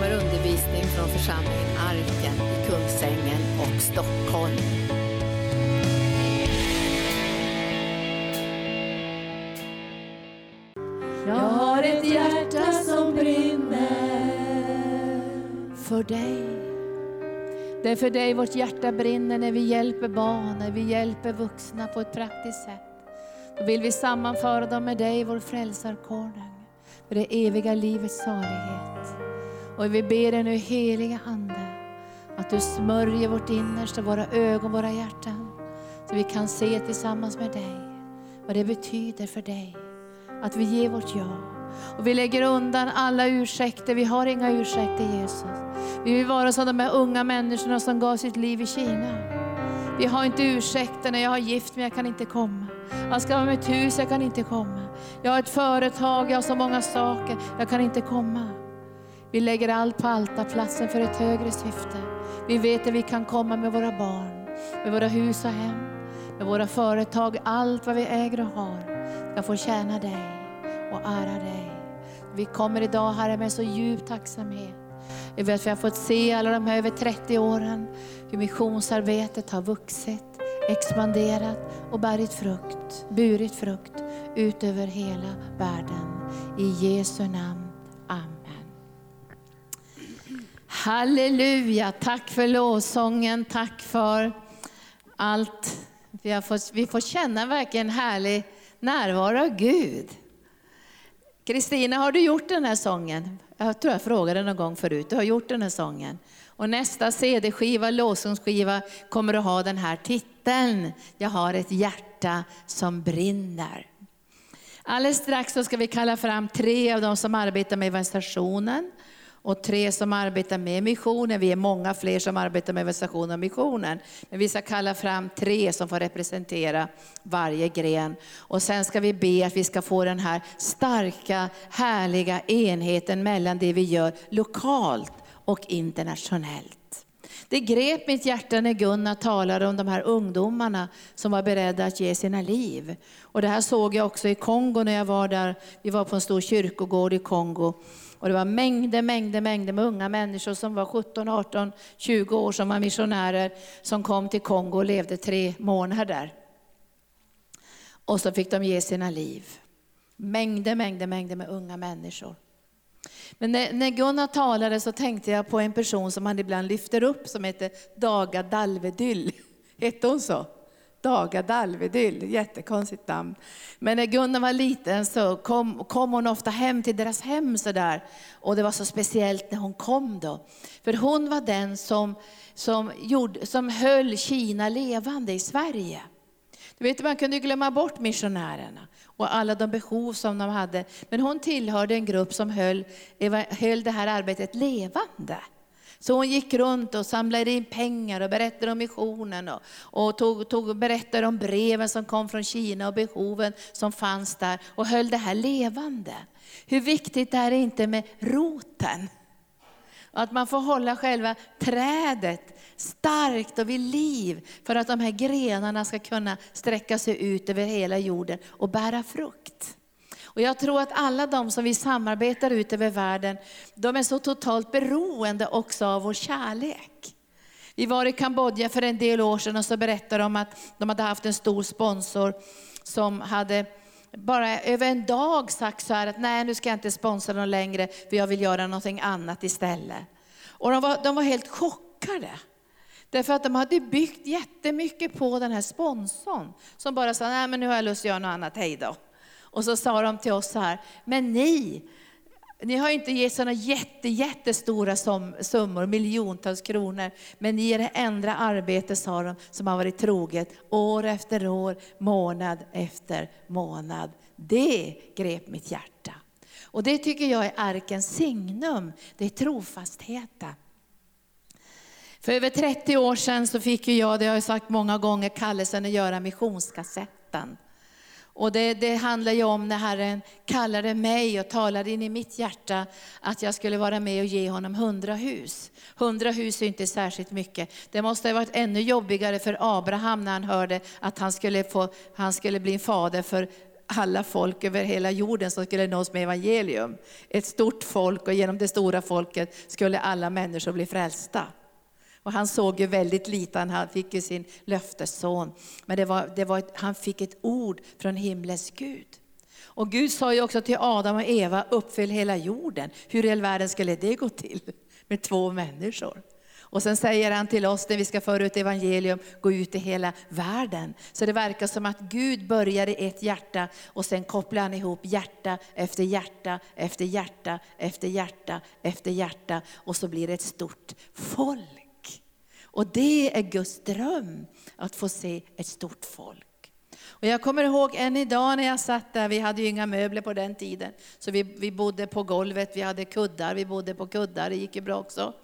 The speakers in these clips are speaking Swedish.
kommer undervisning från församlingen Arken i Kungsängen och Stockholm. Jag har ett hjärta som brinner för dig. Det är för dig vårt hjärta brinner när vi hjälper barn, när vi hjälper vuxna på ett praktiskt sätt. Då vill vi sammanföra dem med dig, vår frälsarkonung, för det eviga livets salighet. Och vi ber dig nu heliga Ande, att du smörjer vårt innersta, våra ögon, våra hjärtan, så vi kan se tillsammans med dig vad det betyder för dig. Att vi ger vårt ja. Och vi lägger undan alla ursäkter, vi har inga ursäkter Jesus. Vi vill vara som de här unga människorna som gav sitt liv i Kina. Vi har inte ursäkter när jag har gift men jag kan inte komma. Jag ska vara med ett hus, jag kan inte komma. Jag har ett företag, jag har så många saker, jag kan inte komma. Vi lägger allt på altarplatsen för ett högre syfte. Vi vet att vi kan komma med våra barn, med våra hus och hem, med våra företag, allt vad vi äger och har ska få tjäna dig och ära dig. Vi kommer idag Herre med så djup tacksamhet. Vi vet att vi har fått se alla de här över 30 åren hur missionsarbetet har vuxit, expanderat och burit frukt, burit frukt ut över hela världen. I Jesu namn. Halleluja, tack för lovsången, tack för allt. Vi, har fått, vi får känna verkligen härlig närvaro av Gud. Kristina, har du gjort den här sången? Jag tror jag frågade någon gång förut. Du har gjort den här sången. Och nästa CD-skiva, lovsångsskiva, kommer att ha den här titeln. Jag har ett hjärta som brinner. Alldeles strax så ska vi kalla fram tre av de som arbetar med evangelisationen och tre som arbetar med missionen. Vi är många fler som arbetar med evangelisation och missionen. Men vi ska kalla fram tre som får representera varje gren. Och sen ska vi be att vi ska få den här starka, härliga enheten mellan det vi gör lokalt och internationellt. Det grep mitt hjärta när Gunnar talade om de här ungdomarna som var beredda att ge sina liv. Och det här såg jag också i Kongo när jag var där. Vi var på en stor kyrkogård i Kongo. Och det var mängder, mängder, mängder med unga människor som var 17, 18, 20 år som var missionärer som kom till Kongo och levde tre månader där. Och så fick de ge sina liv. Mängder, mängder, mängder med unga människor. Men när, när Gunnar talade så tänkte jag på en person som han ibland lyfter upp som heter Daga Dalvedyll. Hette hon så? Daga Dalvedyll, jättekonstigt namn. Men när Gunnar var liten så kom, kom hon ofta hem till deras hem sådär. Och det var så speciellt när hon kom då. För hon var den som, som, gjorde, som höll Kina levande i Sverige. Du vet, man kunde glömma bort missionärerna och alla de behov som de hade. Men hon tillhörde en grupp som höll, höll det här arbetet levande. Så hon gick runt och samlade in pengar och berättade om missionen och, och tog, tog, berättade om breven som kom från Kina och behoven som fanns där och höll det här levande. Hur viktigt är det inte med roten? Att man får hålla själva trädet starkt och vid liv för att de här grenarna ska kunna sträcka sig ut över hela jorden och bära frukt. Och jag tror att alla de som vi samarbetar ut över världen, de är så totalt beroende också av vår kärlek. Vi var i Kambodja för en del år sedan och så berättade de att de hade haft en stor sponsor som hade bara över en dag sagt så här att nej nu ska jag inte sponsra dem längre för jag vill göra någonting annat istället. Och de var, de var helt chockade. Därför att de hade byggt jättemycket på den här sponsorn som bara sa, nej men nu har jag lust att göra något annat, hej då. Och så sa de till oss så här, men ni, ni har inte gett sådana jätte, jättestora summor, miljontals kronor, men ni är det enda arbete, sa de, som har varit troget år efter år, månad efter månad. Det grep mitt hjärta. Och det tycker jag är arkens signum, det är trofastheten. För över 30 år sedan så fick jag, det har jag sagt många gånger, kallelsen att göra missionskassetten. Och det, det handlar ju om när Herren kallade mig och talade in i mitt hjärta att jag skulle vara med och ge honom hundra hus. Hundra hus är inte särskilt mycket. Det måste ha varit ännu jobbigare för Abraham när han hörde att han skulle, få, han skulle bli en fader för alla folk över hela jorden som skulle nås med evangelium. Ett stort folk och genom det stora folket skulle alla människor bli frälsta. Och han såg ju väldigt lite, han fick ju sin löftesson. Men det var, det var ett, han fick ett ord från himlens Gud. Och Gud sa ju också till Adam och Eva, uppfyll hela jorden. Hur i världen skulle det gå till med två människor? Och sen säger han till oss när vi ska föra ut evangelium, gå ut i hela världen. Så det verkar som att Gud börjar i ett hjärta och sen kopplar han ihop hjärta efter hjärta, efter hjärta, efter hjärta, efter hjärta. Och så blir det ett stort folk. Och det är Guds dröm, att få se ett stort folk. Och jag kommer ihåg än idag när jag satt där, vi hade ju inga möbler på den tiden, så vi, vi bodde på golvet, vi hade kuddar, vi bodde på kuddar, det gick ju bra också.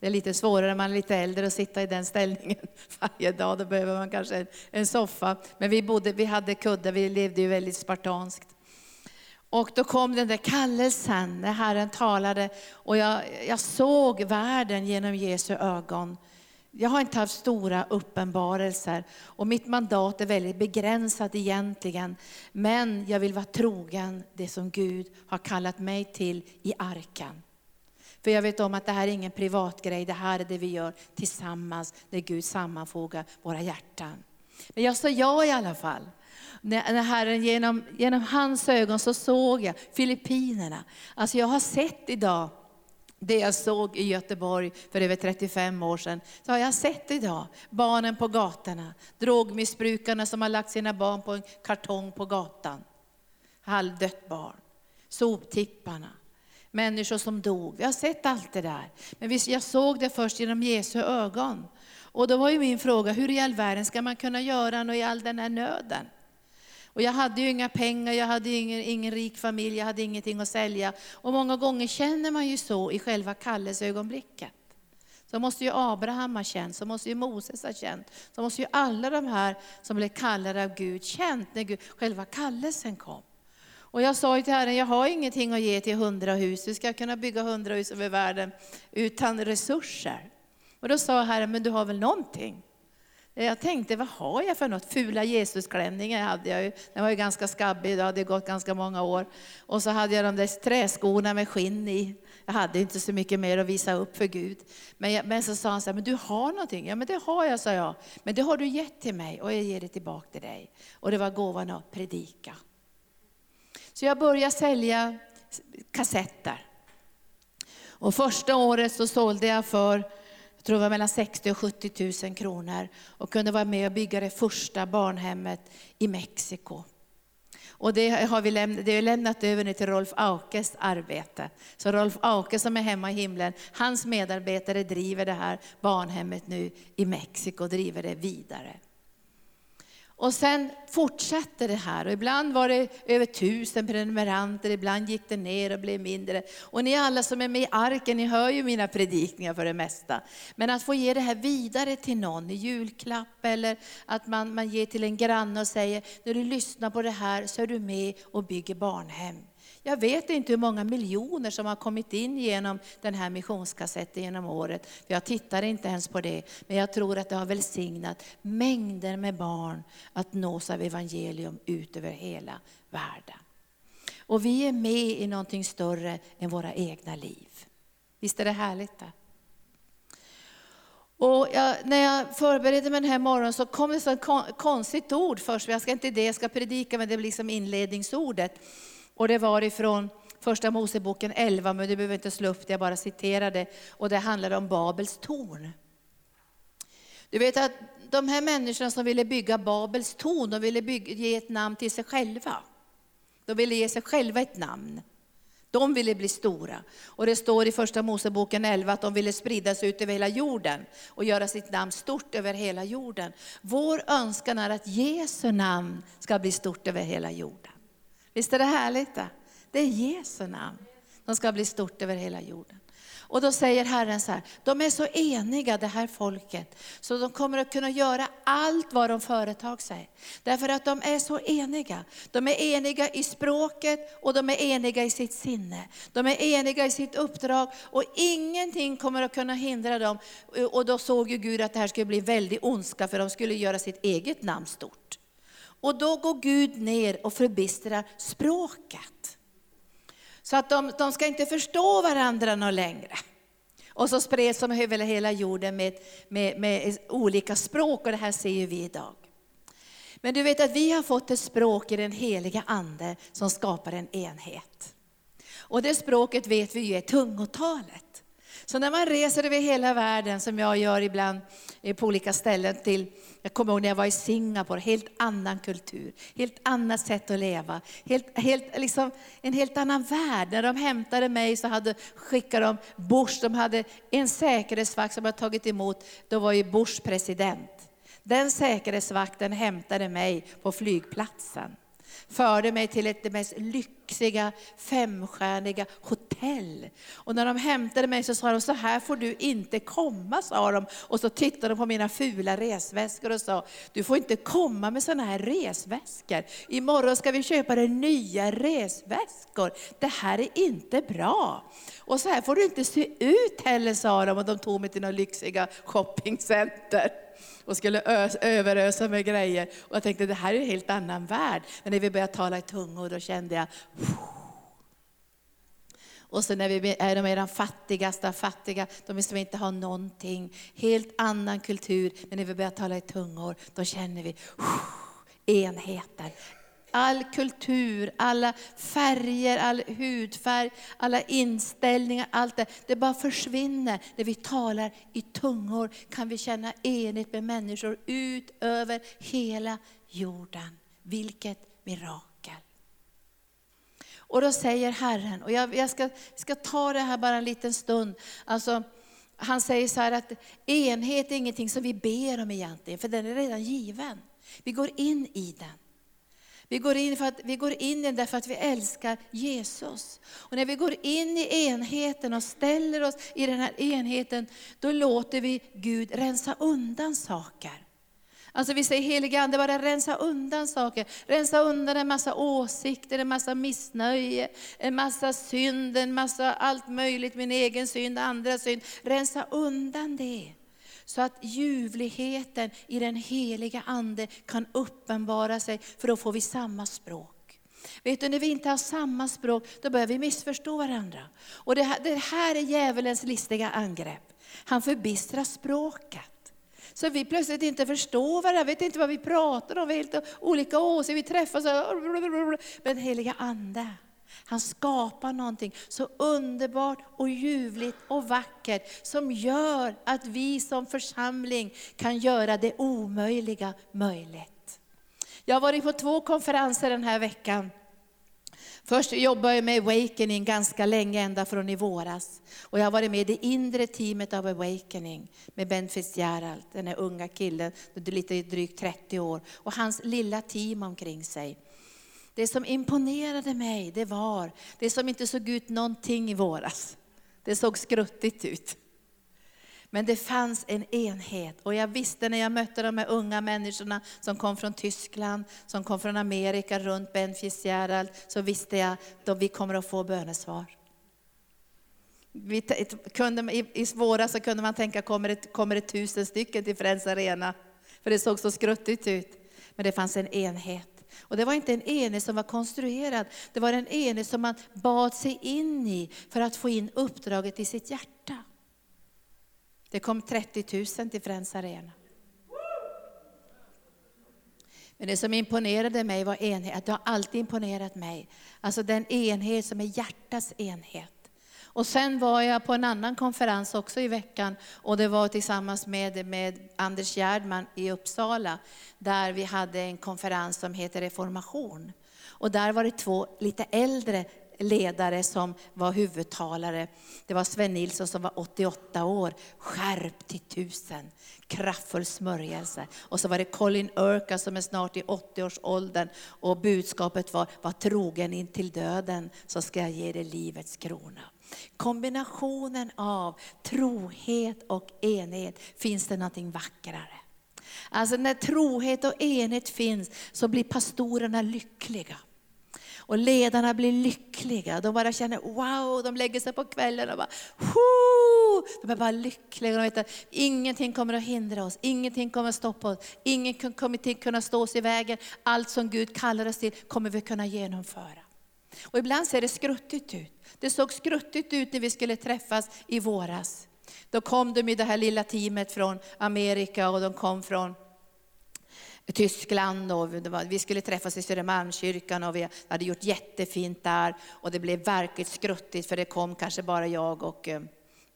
Det är lite svårare när man är lite äldre att sitta i den ställningen varje dag. Då behöver man kanske en, en soffa. Men vi, bodde, vi hade kuddar, vi levde ju väldigt spartanskt. Och då kom den där kallelsen när Herren talade och jag, jag såg världen genom Jesu ögon. Jag har inte haft stora uppenbarelser och mitt mandat är väldigt begränsat egentligen. Men jag vill vara trogen det som Gud har kallat mig till i arken. För jag vet om att det här är ingen privatgrej, det här är det vi gör tillsammans när Gud sammanfogar våra hjärtan. Men jag sa ja i alla fall. När Herren genom, genom hans ögon så såg jag Filippinerna. Alltså jag har sett idag det jag såg i Göteborg för över 35 år sedan, så har jag sett idag. Barnen på gatorna, drogmissbrukarna som har lagt sina barn på en kartong på gatan. Halvdött barn. Soptipparna människor som dog. Vi har sett allt det där. Men jag såg det först genom Jesu ögon. Och då var ju min fråga, hur i all världen ska man kunna göra något i all den här nöden? Och jag hade ju inga pengar, jag hade ingen, ingen rik familj, jag hade ingenting att sälja. Och många gånger känner man ju så i själva kallelseögonblicket. Så måste ju Abraham ha känt, så måste ju Moses ha känt, så måste ju alla de här som blev kallade av Gud känt när Gud, själva kallelsen kom. Och jag sa ju till Herren, jag har ingenting att ge till hundra hus. Hur ska jag kunna bygga hundra hus över världen utan resurser? Och då sa Herren, men du har väl någonting? Eh, jag tänkte, vad har jag för något? Fula Jesusklänningar hade jag ju. Den var ju ganska skabbig, det hade gått ganska många år. Och så hade jag de där träskorna med skinn i. Jag hade inte så mycket mer att visa upp för Gud. Men, jag, men så sa han så här, men du har någonting. Ja men det har jag, sa jag. Men det har du gett till mig och jag ger det tillbaka till dig. Och det var gåvan att predika. Så jag började sälja kassetter. Och första året så sålde jag för tror det var mellan 60 och 70 000 kronor och kunde vara med och bygga det första barnhemmet i Mexiko. Och det har vi lämnat, det är lämnat över nu till Rolf Aukes arbete. Så Rolf Auke som är hemma i himlen, hans medarbetare driver det här barnhemmet nu i Mexiko och driver det vidare. Och sen fortsatte det här och ibland var det över tusen prenumeranter, ibland gick det ner och blev mindre. Och ni alla som är med i arken, ni hör ju mina predikningar för det mesta. Men att få ge det här vidare till någon i julklapp eller att man, man ger till en granne och säger, när du lyssnar på det här så är du med och bygger barnhem. Jag vet inte hur många miljoner som har kommit in genom den här missionskassetten genom året. Jag tittar inte ens på det, men jag tror att det har välsignat mängder med barn att nås av evangelium ut över hela världen. Och vi är med i någonting större än våra egna liv. Visst är det härligt? Det? Och jag, när jag förberedde mig den här morgonen så kom det ett konstigt ord först. Jag ska inte det jag ska predika, men det blir liksom inledningsordet. Och det var ifrån första Moseboken 11, men du behöver inte slå upp det, jag bara citerar det. Och det handlade om Babels torn. Du vet att de här människorna som ville bygga Babels torn, de ville bygga, ge ett namn till sig själva. De ville ge sig själva ett namn. De ville bli stora. Och det står i första Moseboken 11 att de ville sprida sig ut över hela jorden och göra sitt namn stort över hela jorden. Vår önskan är att Jesu namn ska bli stort över hela jorden. Visst är det härligt? Det, det är Jesu namn. De ska bli stort över hela jorden. Och då säger Herren så här, de är så eniga det här folket, så de kommer att kunna göra allt vad de företag sig. Därför att de är så eniga. De är eniga i språket och de är eniga i sitt sinne. De är eniga i sitt uppdrag och ingenting kommer att kunna hindra dem. Och då såg ju Gud att det här skulle bli väldigt ondska för de skulle göra sitt eget namn stort. Och då går Gud ner och förbistrar språket. Så att de, de ska inte förstå varandra något längre. Och så spreds de över hela jorden med, med, med olika språk och det här ser ju vi idag. Men du vet att vi har fått ett språk i den heliga Ande som skapar en enhet. Och det språket vet vi ju är tungotalet. Så när man reser över hela världen, som jag gör ibland eh, på olika ställen, till, jag kommer ihåg när jag var i Singapore, helt annan kultur, helt annat sätt att leva, helt, helt, liksom, en helt annan värld. När de hämtade mig så hade, skickade de Bush, de hade en säkerhetsvakt som hade tagit emot, då var ju Bush president. Den säkerhetsvakten hämtade mig på flygplatsen förde mig till ett det mest lyxiga femstjärniga hotell. Och när de hämtade mig så sa de, så här får du inte komma, sa de. Och så tittade de på mina fula resväskor och sa, du får inte komma med sådana här resväskor. Imorgon ska vi köpa dig nya resväskor. Det här är inte bra. Och så här får du inte se ut heller, sa de. Och de tog mig till några lyxiga shoppingcenter och skulle överösa med grejer. Och jag tänkte, det här är en helt annan värld. Men när vi började tala i tungor, då kände jag, och så när vi är de är de fattigaste av fattiga, de som inte ha någonting. Helt annan kultur. Men när vi börjar tala i tungor, då känner vi enheten all kultur, alla färger, all hudfärg, alla inställningar, allt det. Det bara försvinner. När vi talar i tungor kan vi känna enhet med människor ut över hela jorden. Vilket mirakel. Och då säger Herren, och jag, jag ska, ska ta det här bara en liten stund. Alltså, han säger så här att enhet är ingenting som vi ber om egentligen, för den är redan given. Vi går in i den. Vi går, in för att, vi går in i den därför att vi älskar Jesus. Och när vi går in i enheten och ställer oss i den här enheten, då låter vi Gud rensa undan saker. Alltså vi säger heliga Ande, bara rensa undan saker. Rensa undan en massa åsikter, en massa missnöje, en massa synd, en massa allt möjligt, min egen synd, andra synd. Rensa undan det. Så att ljuvligheten i den heliga Ande kan uppenbara sig, för då får vi samma språk. Vet du, när vi inte har samma språk, då börjar vi missförstå varandra. Och det här, det här är djävulens listiga angrepp. Han förbistrar språket. Så vi plötsligt inte förstår varandra, vet inte vad vi pratar om, vi har helt olika åsikter, vi träffas och... Men heliga Ande, han skapar någonting så underbart och ljuvligt och vackert som gör att vi som församling kan göra det omöjliga möjligt. Jag har varit på två konferenser den här veckan. Först jobbade jag med Awakening ganska länge, ända från i våras. Och jag har varit med i det inre teamet av Awakening med Ben Fitzgerald, den här unga killen, lite drygt 30 år, och hans lilla team omkring sig. Det som imponerade mig, det var det som inte såg ut någonting i våras. Det såg skruttigt ut. Men det fanns en enhet och jag visste när jag mötte de här unga människorna som kom från Tyskland, som kom från Amerika runt Ben Fitzgerald, så visste jag att vi kommer att få bönesvar. Vi kunde, i, I våras så kunde man tänka, kommer det, kommer det tusen stycken till Friends Arena? För det såg så skruttigt ut. Men det fanns en enhet. Och det var inte en enhet som var konstruerad, det var en enhet som man bad sig in i för att få in uppdraget i sitt hjärta. Det kom 30 000 till Friends Arena. Men det som imponerade mig var enhet, det har alltid imponerat mig. Alltså den enhet som är hjärtats enhet. Och sen var jag på en annan konferens också i veckan och det var tillsammans med, med Anders Gärdman i Uppsala där vi hade en konferens som heter Reformation. Och där var det två lite äldre ledare som var huvudtalare. Det var Sven Nilsson som var 88 år, skärp till tusen, kraftfull smörjelse. Och så var det Colin Urka som är snart i 80-årsåldern och budskapet var, var trogen in till döden så ska jag ge dig livets krona. Kombinationen av trohet och enhet finns det någonting vackrare. Alltså när trohet och enhet finns så blir pastorerna lyckliga. Och ledarna blir lyckliga. De bara känner wow, de lägger sig på kvällen och bara Hoo! De är bara lyckliga. De vet att ingenting kommer att hindra oss, ingenting kommer att stoppa oss, ingenting kommer att kunna stå oss i vägen. Allt som Gud kallar oss till kommer vi kunna genomföra. Och ibland ser det skruttigt ut. Det såg skruttigt ut när vi skulle träffas i våras. Då kom de i det här lilla teamet från Amerika och de kom från Tyskland och vi skulle träffas i Södermalmskyrkan och vi hade gjort jättefint där. Och det blev verkligt skruttigt för det kom kanske bara jag och eh,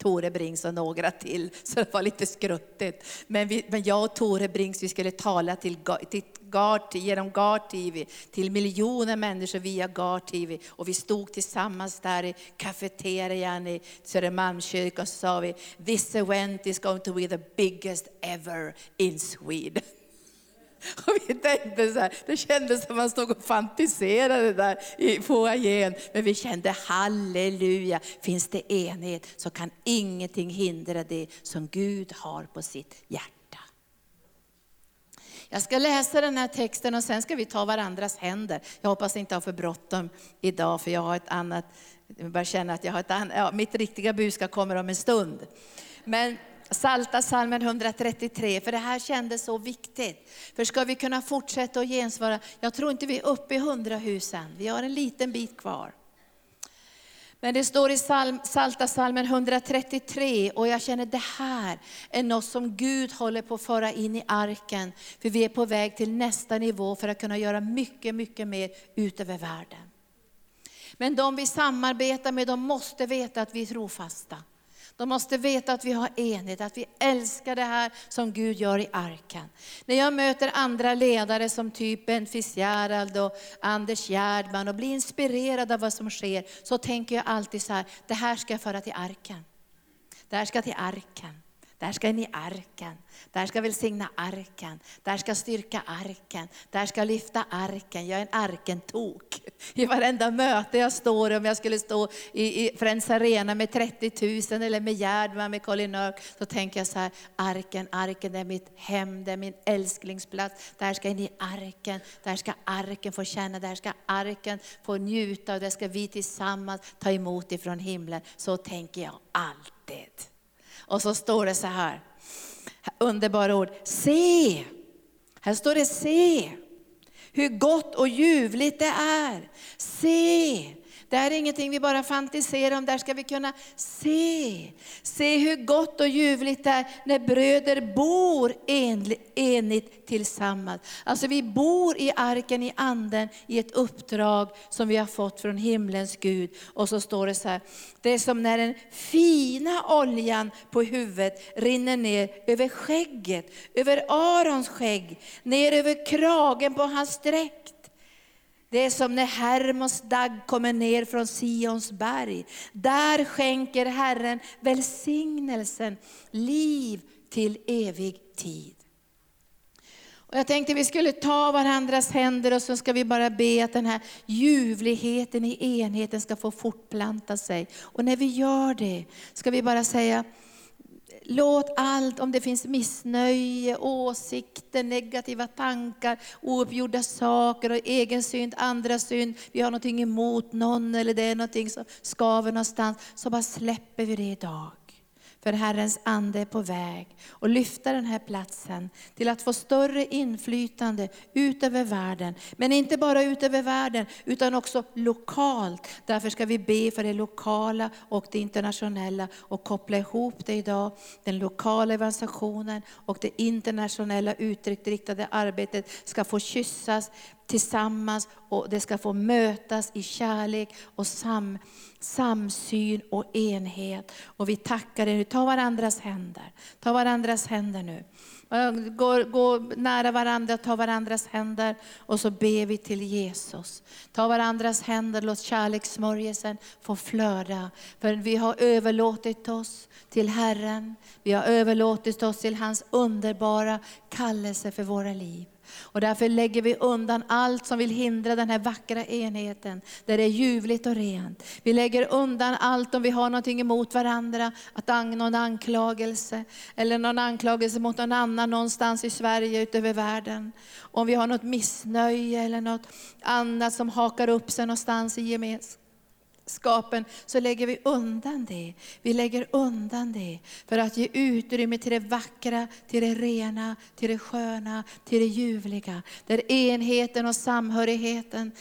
Tore Brings och några till, så det var lite skruttigt. Men, vi, men jag och Tore Brings vi skulle tala till, till GAR, genom GAR TV till miljoner människor via GAR TV. Och vi stod tillsammans där i kafeterian i Södermalmskyrkan och så sa vi, this event is going to be the biggest ever in Sweden. Och vi tänkte så här, det kändes som man stod och fantiserade där i foajén. Men vi kände halleluja, finns det enhet så kan ingenting hindra det som Gud har på sitt hjärta. Jag ska läsa den här texten och sen ska vi ta varandras händer. Jag hoppas inte ha för bråttom idag för jag har ett annat, jag börjar känna att jag har ett annat, ja, mitt riktiga budskap kommer om en stund. Men Salta salmen 133, för det här kändes så viktigt. För ska vi kunna fortsätta att gensvara, jag tror inte vi är uppe i hundra husen, vi har en liten bit kvar. Men det står i salm, Salta salmen 133 och jag känner det här är något som Gud håller på att föra in i arken. För vi är på väg till nästa nivå för att kunna göra mycket, mycket mer utöver världen. Men de vi samarbetar med, de måste veta att vi är trofasta. De måste veta att vi har enhet, att vi älskar det här som Gud gör i arken. När jag möter andra ledare som typ Ben Fitzgerald och Anders Gerdman och blir inspirerad av vad som sker, så tänker jag alltid så här, det här ska jag föra till arken. Det här ska till arken. Där ska in i arken. Där ska välsigna arken. Där ska styrka arken. Där ska lyfta arken. Jag är en arkentok. I varenda möte jag står, om jag skulle stå i, i Friends Arena med 30 000 eller med Gerdman, med Colin Örk, så tänker jag så här, arken, arken det är mitt hem, det är min älsklingsplats. Där ska in i arken. Där ska arken få känna, där ska arken få njuta och där ska vi tillsammans ta emot ifrån himlen. Så tänker jag alltid. Och så står det så här, underbara ord. Se! Här står det se! Hur gott och ljuvligt det är. Se! Det här är ingenting vi bara fantiserar om, där ska vi kunna se. Se hur gott och ljuvligt det är när bröder bor enigt tillsammans. Alltså vi bor i arken i anden i ett uppdrag som vi har fått från himlens Gud. Och så står det så här, det är som när den fina oljan på huvudet rinner ner över skägget, över Arons skägg, ner över kragen på hans dräkt. Det är som när Hermos dag kommer ner från Sions berg. Där skänker Herren välsignelsen, liv till evig tid. Och jag tänkte vi skulle ta varandras händer och så ska vi bara be att den här ljuvligheten i enheten ska få fortplanta sig. Och när vi gör det ska vi bara säga, Låt allt, om det finns missnöje, åsikter, negativa tankar, ouppgjorda saker, och egen synd, andra synd, vi har någonting emot någon eller det är någonting som skaver någonstans, så bara släpper vi det idag. För Herrens ande är på väg och lyfta den här platsen till att få större inflytande ut över världen. Men inte bara ut över världen utan också lokalt. Därför ska vi be för det lokala och det internationella och koppla ihop det idag. Den lokala evangelisationen och det internationella utriktade arbetet ska få kyssas tillsammans och det ska få mötas i kärlek och sam, samsyn och enhet. Och vi tackar dig nu. Ta varandras händer. Ta varandras händer nu. Gå, gå nära varandra, ta varandras händer och så ber vi till Jesus. Ta varandras händer, låt kärlekssmörjelsen få flöda. För vi har överlåtit oss till Herren. Vi har överlåtit oss till hans underbara kallelse för våra liv. Och därför lägger vi undan allt som vill hindra den här vackra enheten, där det är ljuvligt och rent. Vi lägger undan allt om vi har någonting emot varandra, att någon anklagelse, eller någon anklagelse mot någon annan någonstans i Sverige, utöver världen. Om vi har något missnöje eller något annat som hakar upp sig någonstans i gemenskap skapen så lägger vi undan det. Vi lägger undan det för att ge utrymme till det vackra, till det rena, till det sköna, till det ljuvliga. Där enheten och samhörigheten,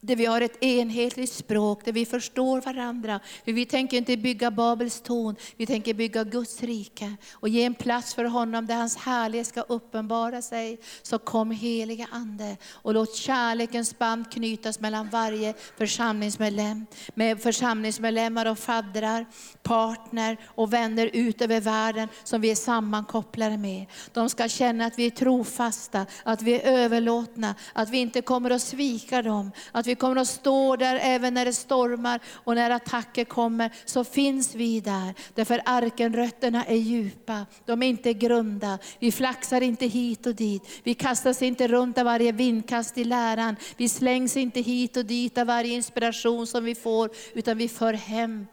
där vi har ett enhetligt språk, där vi förstår varandra. För vi tänker inte bygga Babels torn, vi tänker bygga Guds rike och ge en plats för honom där hans härlighet ska uppenbara sig. Så kom heliga Ande och låt kärlekens band knytas mellan varje församlingsmedlem, med församlingsmedlemmar och faddrar, partner och vänner ut över världen som vi är sammankopplade med. De ska känna att vi är trofasta, att vi är överlåtna, att vi inte kommer att svika dem, att vi kommer att stå där även när det stormar och när attacker kommer, så finns vi där. Därför arkenrötterna är djupa, de är inte grunda. Vi flaxar inte hit och dit. Vi kastas inte runt av varje vindkast i läran. Vi slängs inte hit och dit av varje inspiration som vi får, utan vi för hem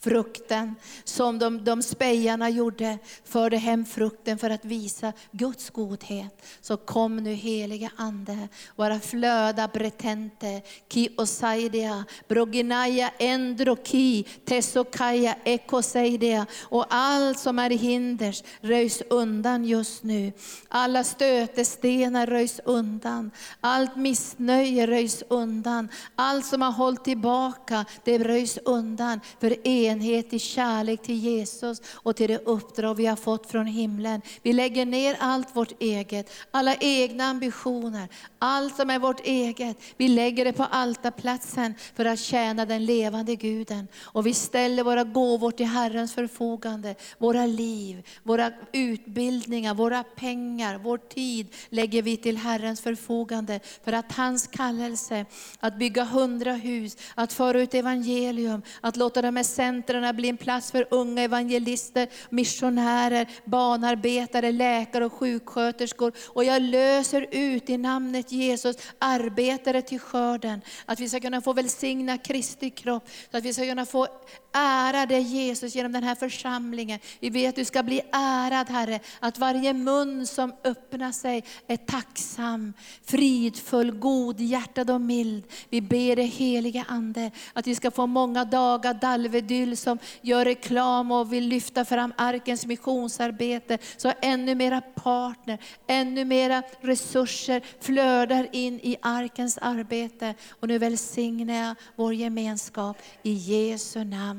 frukten som de, de spejarna gjorde, förde hem frukten för att visa Guds godhet. Så kom nu heliga Ande, vara flöda bretente, ki osaidia, broginaya endroki, tesokaya ekoseidia. Och allt som är hinders röjs undan just nu. Alla stötestenar röjs undan, allt missnöje röjs undan, allt som har hållit tillbaka, det röjs undan. För enhet i kärlek till Jesus och till det uppdrag vi har fått från himlen. Vi lägger ner allt vårt eget, alla egna ambitioner, allt som är vårt eget. Vi lägger det på altarplatsen för att tjäna den levande Guden. Och vi ställer våra gåvor till Herrens förfogande. Våra liv, våra utbildningar, våra pengar, vår tid lägger vi till Herrens förfogande. För att hans kallelse, att bygga hundra hus, att föra ut evangelium, att låta de här centren bli en plats för unga evangelister, missionärer, barnarbetare, läkare och sjuksköterskor. Och jag löser ut i namnet Jesus arbetare till skörden. Att vi ska kunna få välsigna Kristi kropp, så att vi ska kunna få ära dig Jesus genom den här församlingen. Vi ber att du ska bli ärad Herre, att varje mun som öppnar sig är tacksam, fridfull, godhjärtad och mild. Vi ber dig heliga Ande att vi ska få många dagar Dalvedyll som gör reklam och vill lyfta fram Arkens missionsarbete. Så ännu mera partner, ännu mera resurser flödar in i Arkens arbete. Och nu välsignar jag vår gemenskap i Jesu namn.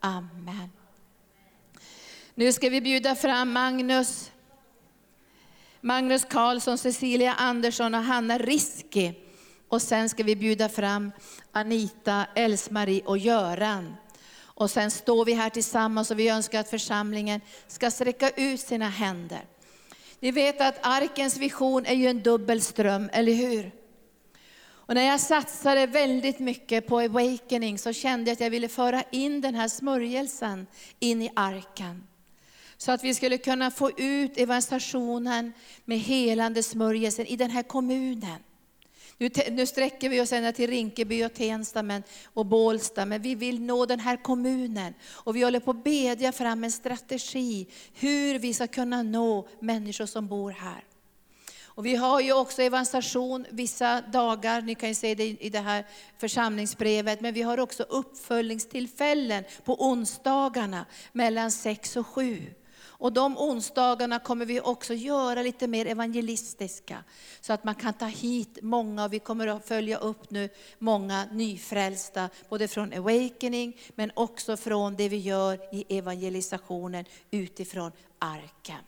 Amen. Nu ska vi bjuda fram Magnus, Magnus Karlsson, Cecilia Andersson och Hanna Riski. Och sen ska vi bjuda fram Anita, Elsmarie och Göran. Och sen står vi här tillsammans och vi önskar att församlingen ska sträcka ut sina händer. Ni vet att arkens vision är ju en dubbel ström, eller hur? Och när jag satsade väldigt mycket på awakening så kände jag att jag ville föra in den här smörjelsen in i arken. Så att vi skulle kunna få ut evangelisationen med helande smörjelsen i den här kommunen. Nu, nu sträcker vi oss ända till Rinkeby och Tensta men, och Bålsta, men vi vill nå den här kommunen. Och vi håller på att bedja fram en strategi hur vi ska kunna nå människor som bor här. Och vi har ju också evangelisation vissa dagar, ni kan ju se det i det här församlingsbrevet, men vi har också uppföljningstillfällen på onsdagarna mellan 6 och 7. Och de onsdagarna kommer vi också göra lite mer evangelistiska. Så att man kan ta hit många, vi kommer att följa upp nu många nyfrälsta, både från Awakening, men också från det vi gör i evangelisationen utifrån arken.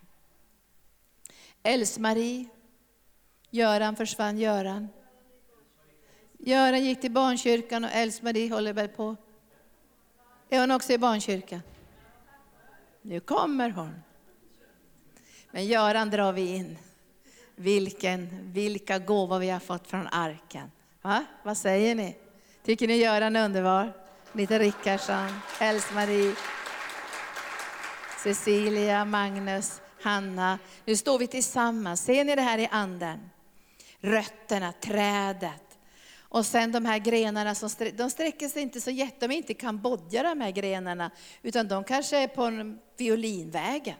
Else-Marie, Göran försvann, Göran. Göran gick till barnkyrkan och Else-Marie håller väl på. Är hon också i barnkyrkan? Nu kommer hon. Men Göran drar vi in. Vilken, vilka gåvor vi har fått från arken. Va? Vad säger ni? Tycker ni Göran är underbar? Lite Rickardsson, Else-Marie... Cecilia, Magnus, Hanna. Nu står vi tillsammans. Ser ni det här i anden? Rötterna, trädet. Och sen de här grenarna, som de sträcker sig inte så jätte, de är inte i Kambodja de här grenarna, utan de kanske är på violinvägen.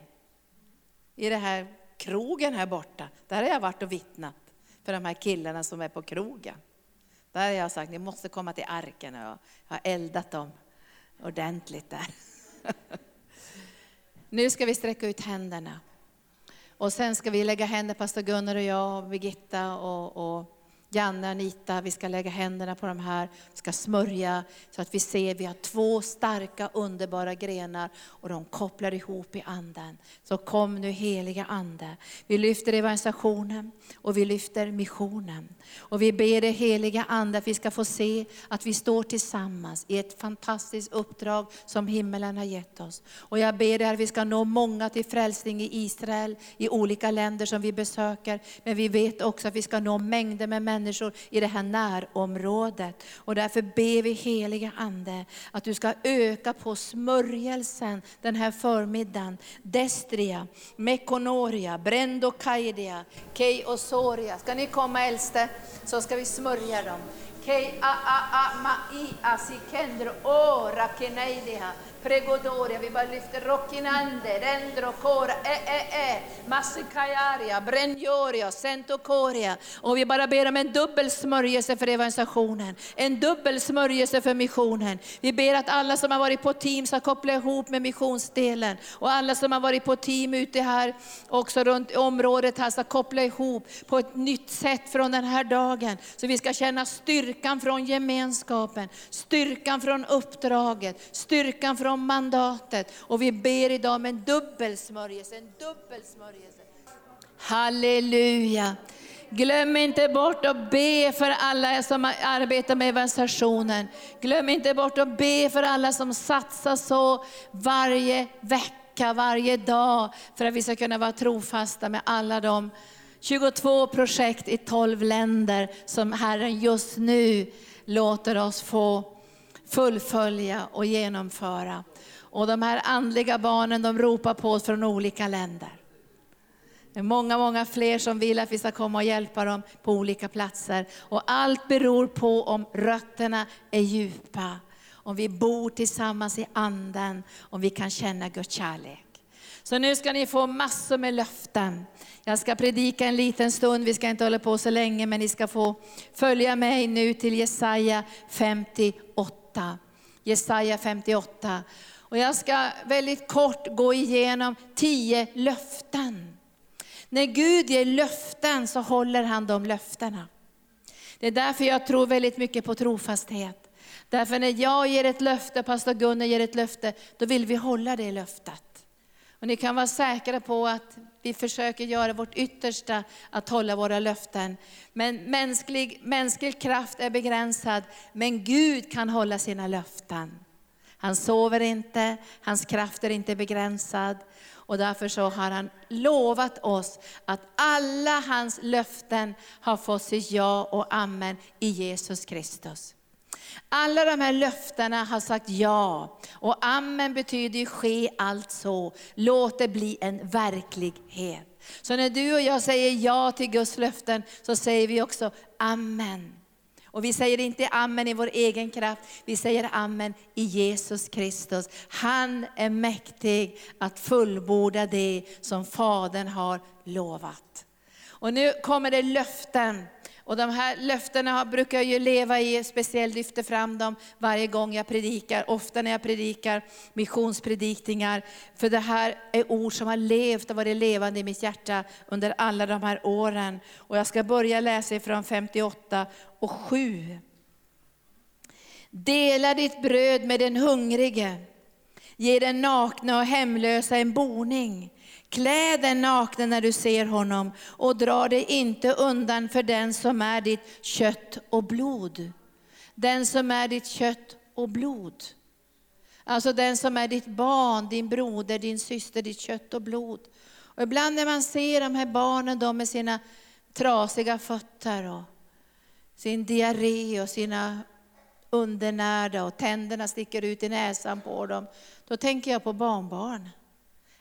I den här krogen här borta, där har jag varit och vittnat för de här killarna som är på krogen. Där har jag sagt, ni måste komma till arken och jag har eldat dem ordentligt där. Nu ska vi sträcka ut händerna. Och sen ska vi lägga händer, pastor Gunnar och jag, och Birgitta och, och Janne, Anita, vi ska lägga händerna på de här, vi ska smörja så att vi ser, vi har två starka underbara grenar och de kopplar ihop i anden. Så kom nu heliga ande. Vi lyfter evangelisationen och vi lyfter missionen. Och vi ber det heliga ande att vi ska få se att vi står tillsammans i ett fantastiskt uppdrag som himmelen har gett oss. Och jag ber dig att vi ska nå många till frälsning i Israel, i olika länder som vi besöker. Men vi vet också att vi ska nå mängder med människor människor i det här närområdet. Och därför ber vi heliga Ande att du ska öka på smörjelsen den här förmiddagen. Destria, Mekonoria, Brendo Kaidia, Kei Osoria. Ska ni komma äldste så ska vi smörja dem. Kei a a a ma i a si kendro o rakeneidia. Pregodoria, vi bara lyfter Rockinande, Rendro, kora, e, e, e, Massikajaria, Brenjoria, Sentokoria. Och vi bara ber om en dubbel smörjelse för evangelisationen, en dubbel smörjelse för missionen. Vi ber att alla som har varit på team ska koppla ihop med missionsdelen. Och alla som har varit på team ute här, också runt området här, ska koppla ihop på ett nytt sätt från den här dagen. Så vi ska känna styrkan från gemenskapen, styrkan från uppdraget, styrkan från om mandatet. Och vi ber idag om en dubbel smörjelse, en dubbel smörjelse. Halleluja. Glöm inte bort att be för alla som arbetar med evangelisationen. Glöm inte bort att be för alla som satsar så varje vecka, varje dag, för att vi ska kunna vara trofasta med alla de 22 projekt i 12 länder som Herren just nu låter oss få fullfölja och genomföra. Och de här andliga barnen de ropar på oss från olika länder. Det är många, många fler som vill att vi ska komma och hjälpa dem på olika platser. Och allt beror på om rötterna är djupa, om vi bor tillsammans i anden, om vi kan känna Guds kärlek. Så nu ska ni få massor med löften. Jag ska predika en liten stund, vi ska inte hålla på så länge, men ni ska få följa mig nu till Jesaja 58. Jesaja 58. Och jag ska väldigt kort gå igenom tio löften. När Gud ger löften så håller han de löftena. Det är därför jag tror väldigt mycket på trofasthet. Därför när jag ger ett löfte, pastor Gunnar ger ett löfte, då vill vi hålla det löftet. Och ni kan vara säkra på att vi försöker göra vårt yttersta att hålla våra löften. Men mänsklig, mänsklig kraft är begränsad, men Gud kan hålla sina löften. Han sover inte, hans kraft är inte begränsad. Och därför så har han lovat oss att alla hans löften har fått sitt ja och amen i Jesus Kristus. Alla de här löftena har sagt ja. Och amen betyder ju ske alltså. Låt det bli en verklighet. Så när du och jag säger ja till Guds löften så säger vi också amen. Och vi säger inte amen i vår egen kraft, vi säger amen i Jesus Kristus. Han är mäktig att fullborda det som Fadern har lovat. Och nu kommer det löften och de här löftena brukar jag ju leva i, speciellt lyfter fram dem varje gång jag predikar, ofta när jag predikar missionspredikningar. För det här är ord som har levt och varit levande i mitt hjärta under alla de här åren. Och jag ska börja läsa ifrån 58 och 7. Dela ditt bröd med den hungrige, ge den nakna och hemlösa en boning. Klä den nakna när du ser honom och dra dig inte undan för den som är ditt kött och blod. Den som är ditt kött och blod. Alltså den som är ditt barn, din broder, din syster, ditt kött och blod. Och ibland när man ser de här barnen då med sina trasiga fötter och sin diarré och sina undernärda och tänderna sticker ut i näsan på dem. Då tänker jag på barnbarn.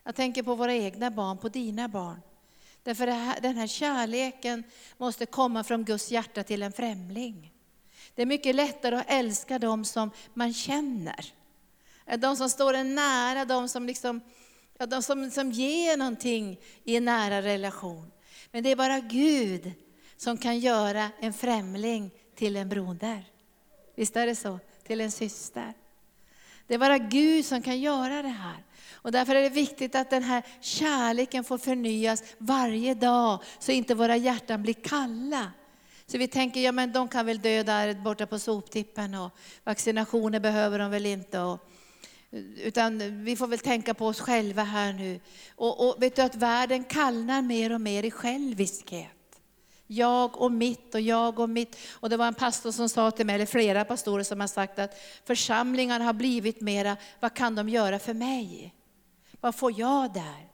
Jag tänker på våra egna barn, på dina barn. Därför här, den här kärleken måste komma från Guds hjärta till en främling. Det är mycket lättare att älska dem som man känner. De som står en nära, de som, liksom, ja, de som, som ger någonting i en nära relation. Men det är bara Gud som kan göra en främling till en broder. Visst är det så? Till en syster. Det är bara Gud som kan göra det här. Och därför är det viktigt att den här kärleken får förnyas varje dag, så inte våra hjärtan blir kalla. Så vi tänker, ja men de kan väl dö där borta på soptippen och vaccinationer behöver de väl inte. Och, utan vi får väl tänka på oss själva här nu. Och, och vet du att världen kallnar mer och mer i själviskhet. Jag och mitt och jag och mitt. Och det var en pastor som sa till mig, eller flera pastorer som har sagt att församlingarna har blivit mera, vad kan de göra för mig? Vad får jag där?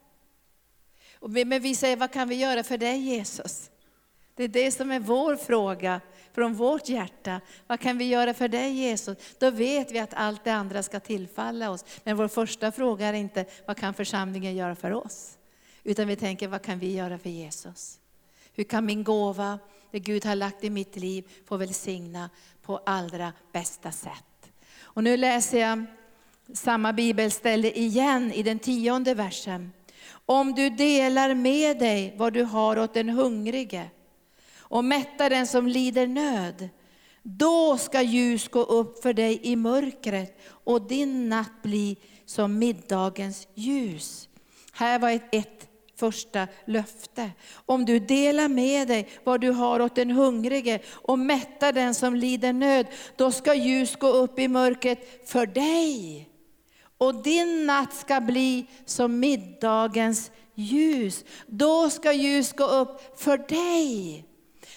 Men vi säger, vad kan vi göra för dig Jesus? Det är det som är vår fråga från vårt hjärta. Vad kan vi göra för dig Jesus? Då vet vi att allt det andra ska tillfalla oss. Men vår första fråga är inte, vad kan församlingen göra för oss? Utan vi tänker, vad kan vi göra för Jesus? Hur kan min gåva, det Gud har lagt i mitt liv, få välsigna på allra bästa sätt? Och nu läser jag samma bibelställe igen i den tionde versen. Om du delar med dig vad du har åt den hungrige och mättar den som lider nöd, då ska ljus gå upp för dig i mörkret och din natt bli som middagens ljus. Här var ett, ett första löfte. Om du delar med dig vad du har åt den hungrige och mättar den som lider nöd, då ska ljus gå upp i mörkret för dig. Och din natt ska bli som middagens ljus. Då ska ljus gå upp för dig.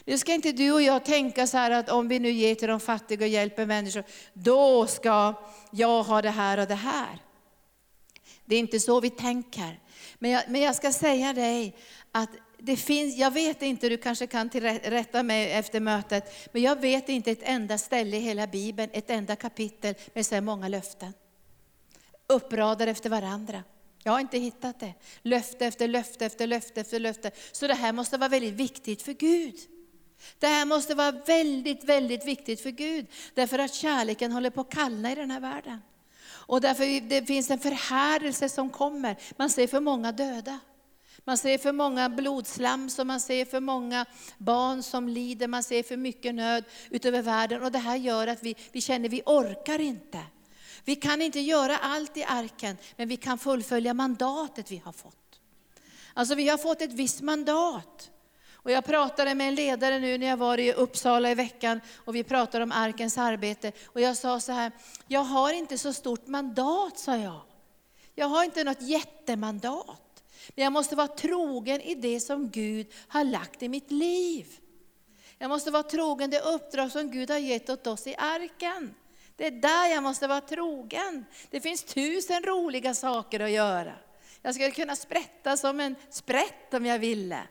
Nu ska inte du och jag tänka så här att om vi nu ger till de fattiga och hjälper människor, då ska jag ha det här och det här. Det är inte så vi tänker. Men jag, men jag ska säga dig att det finns, jag vet inte, du kanske kan rätta mig efter mötet, men jag vet inte ett enda ställe i hela Bibeln, ett enda kapitel med så här många löften. Uppradade efter varandra. Jag har inte hittat det. Löfte efter löfte efter löfte efter löfte. Så det här måste vara väldigt viktigt för Gud. Det här måste vara väldigt, väldigt viktigt för Gud. Därför att kärleken håller på att kallna i den här världen. Och därför det finns en förhärdelse som kommer. Man ser för många döda. Man ser för många blodslam, så man ser för många barn som lider, man ser för mycket nöd utöver världen. Och det här gör att vi, vi känner att vi orkar inte. Vi kan inte göra allt i arken, men vi kan fullfölja mandatet vi har fått. Alltså vi har fått ett visst mandat. Och jag pratade med en ledare nu när jag var i Uppsala i veckan och vi pratade om arkens arbete. Och jag sa så här, jag har inte så stort mandat, sa jag. Jag har inte något jättemandat. Men jag måste vara trogen i det som Gud har lagt i mitt liv. Jag måste vara trogen det uppdrag som Gud har gett åt oss i arken. Det är där jag måste vara trogen. Det finns tusen roliga saker att göra. Jag skulle kunna sprätta som en sprätt om jag ville.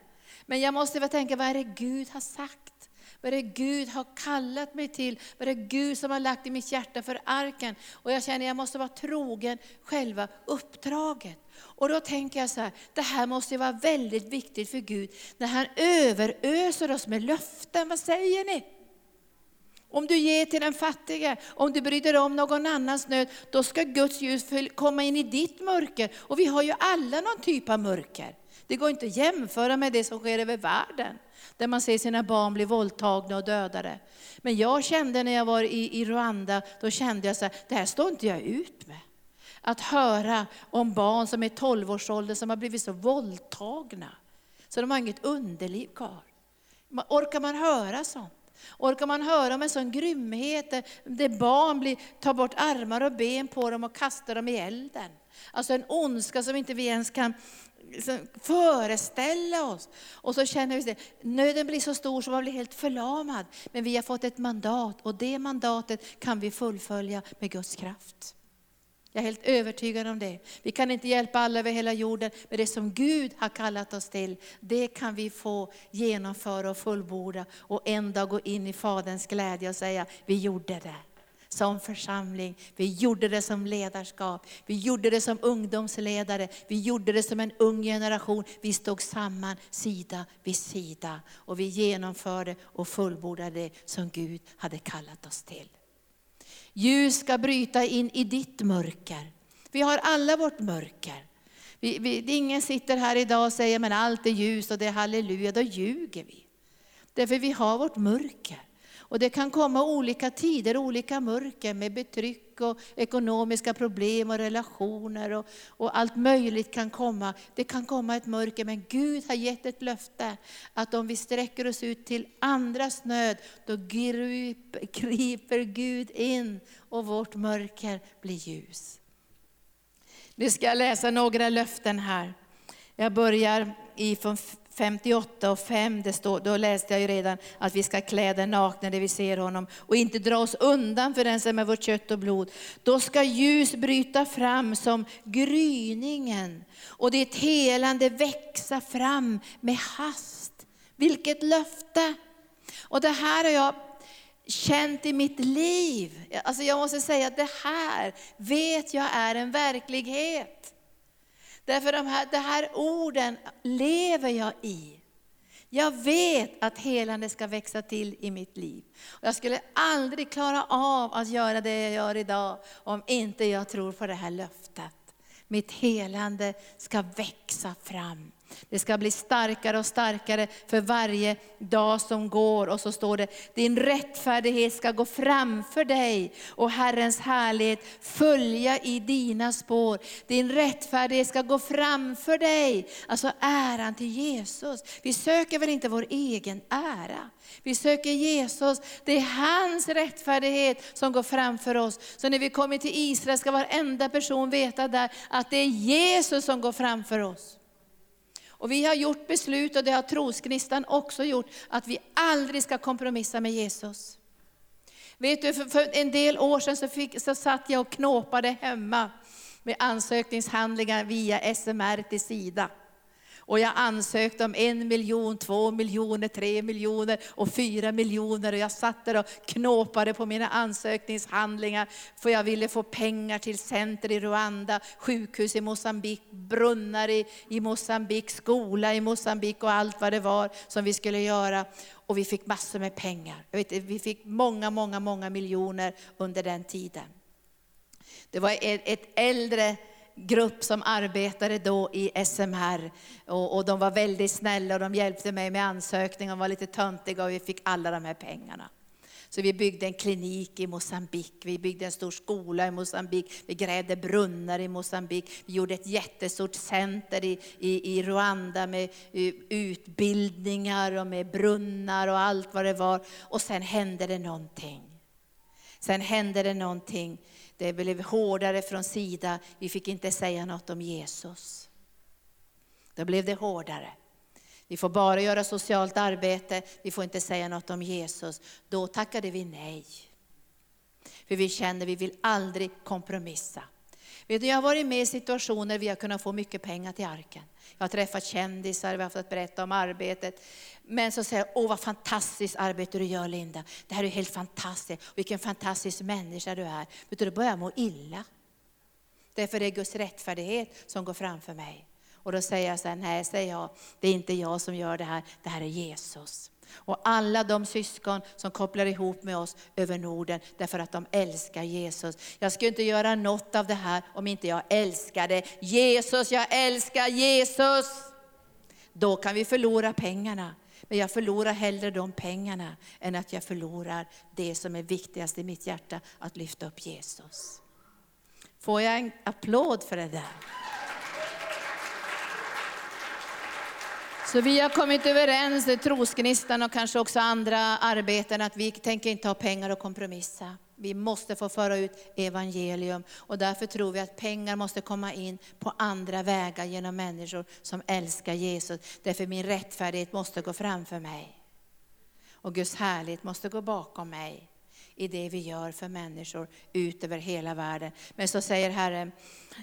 Men jag måste väl tänka, vad är det Gud har sagt? Vad är det Gud har kallat mig till? Vad är det Gud som har lagt i mitt hjärta för arken? Och jag känner att jag måste vara trogen själva uppdraget. Och då tänker jag så här, det här måste vara väldigt viktigt för Gud när han överöser oss med löften. Vad säger ni? Om du ger till den fattige, om du bryr dig om någon annans nöd, då ska Guds ljus komma in i ditt mörker. Och vi har ju alla någon typ av mörker. Det går inte att jämföra med det som sker över världen, där man ser sina barn bli våldtagna och dödade. Men jag kände när jag var i, i Rwanda, då kände jag så här, det här står inte jag ut med. Att höra om barn som är 12-årsåldern som har blivit så våldtagna, så de har inget underliv kvar. Orkar man höra sånt? Orkar man höra om en sån grymhet där barn blir, tar bort armar och ben på dem och kastar dem i elden? Alltså en ondska som inte vi ens kan liksom, föreställa oss. Och så känner vi att nöden blir så stor så man blir helt förlamad. Men vi har fått ett mandat och det mandatet kan vi fullfölja med Guds kraft. Jag är helt övertygad om det. Vi kan inte hjälpa alla över hela jorden, men det som Gud har kallat oss till, det kan vi få genomföra och fullborda och en dag gå in i Faderns glädje och säga, vi gjorde det. som församling. Vi gjorde det som ledarskap, vi gjorde det som ungdomsledare, vi gjorde det som en ung generation. Vi stod samman sida vid sida och vi genomförde och fullbordade det som Gud hade kallat oss till. Ljus ska bryta in i ditt mörker. Vi har alla vårt mörker. Vi, vi, ingen sitter här idag och säger men allt är ljus och det är halleluja, då ljuger vi. Därför vi har vårt mörker. Och det kan komma olika tider, olika mörker med betryck och ekonomiska problem och relationer och, och, allt möjligt kan komma. Det kan komma ett mörker, men Gud har gett ett löfte att om vi sträcker oss ut till andras nöd, då griper Gud in och vårt mörker blir ljus. Nu ska jag läsa några löften här. Jag börjar ifrån 58 och 5, det står, då läste jag ju redan att vi ska klä den nakna när vi ser honom och inte dra oss undan för den som är vårt kött och blod. Då ska ljus bryta fram som gryningen och ditt helande växa fram med hast. Vilket löfte! Och det här har jag känt i mitt liv. Alltså jag måste säga att det här vet jag är en verklighet. Därför de här, de här orden lever jag i. Jag vet att helande ska växa till i mitt liv. Jag skulle aldrig klara av att göra det jag gör idag om inte jag tror på det här löftet. Mitt helande ska växa fram. Det ska bli starkare och starkare för varje dag som går. Och så står det, din rättfärdighet ska gå framför dig och Herrens härlighet följa i dina spår. Din rättfärdighet ska gå framför dig. Alltså äran till Jesus. Vi söker väl inte vår egen ära. Vi söker Jesus, det är hans rättfärdighet som går framför oss. Så när vi kommer till Israel ska varenda person veta där att det är Jesus som går framför oss. Och vi har gjort beslut, och det har Trosknistan också gjort, att vi aldrig ska kompromissa med Jesus. Vet du, för, för en del år sedan så, fick, så satt jag och knåpade hemma med ansökningshandlingar via SMR till Sida. Och jag ansökte om en miljon, två miljoner, tre miljoner och fyra miljoner. Och jag satt där och knåpade på mina ansökningshandlingar. För jag ville få pengar till center i Rwanda, sjukhus i Mosambik, brunnar i, i Mosambik, skola i Mosambik och allt vad det var som vi skulle göra. Och vi fick massor med pengar. Jag vet, vi fick många, många, många miljoner under den tiden. Det var ett, ett äldre grupp som arbetade då i SMR. Och, och, de var väldigt snälla och de hjälpte mig med ansökningar. de var lite töntiga och vi fick alla de här pengarna. Så vi byggde en klinik i Mosambik, vi byggde en stor skola i Mosambik, vi grävde brunnar i Mosambik, vi gjorde ett jättestort center i, i, i Rwanda med eh, utbildningar och med brunnar och allt vad det var. Och sen hände det någonting. Sen hände det någonting det blev hårdare från Sida, vi fick inte säga något om Jesus. Då blev det hårdare. Vi får bara göra socialt arbete, vi får inte säga något om Jesus. Då tackade vi nej. För vi känner, vi vill aldrig kompromissa. Vet du, jag har varit med i situationer där vi har kunnat få mycket pengar till arken. Jag har träffat kändisar, vi har fått berätta om arbetet. Men så säger jag, åh vad fantastiskt arbete du gör Linda. Det här är helt fantastiskt. Vilken fantastisk människa du är. Vet du, då börjar jag må illa. Därför är det Guds rättfärdighet som går framför mig. Och då säger jag så här, nej säger jag, det är inte jag som gör det här, det här är Jesus. Och alla de syskon som kopplar ihop med oss över Norden därför att de älskar Jesus. Jag skulle inte göra något av det här om inte jag älskade Jesus. Jag älskar Jesus. Då kan vi förlora pengarna. Men jag förlorar hellre de pengarna än att jag förlorar det som är viktigast i mitt hjärta, att lyfta upp Jesus. Får jag en applåd för det där? Så vi har kommit överens, trosgnistan och kanske också andra arbeten, att vi tänker inte ha pengar och kompromissa. Vi måste få föra ut evangelium och därför tror vi att pengar måste komma in på andra vägar genom människor som älskar Jesus. Därför min rättfärdighet måste gå framför mig. Och Guds härlighet måste gå bakom mig i det vi gör för människor ut över hela världen. Men så säger Herren,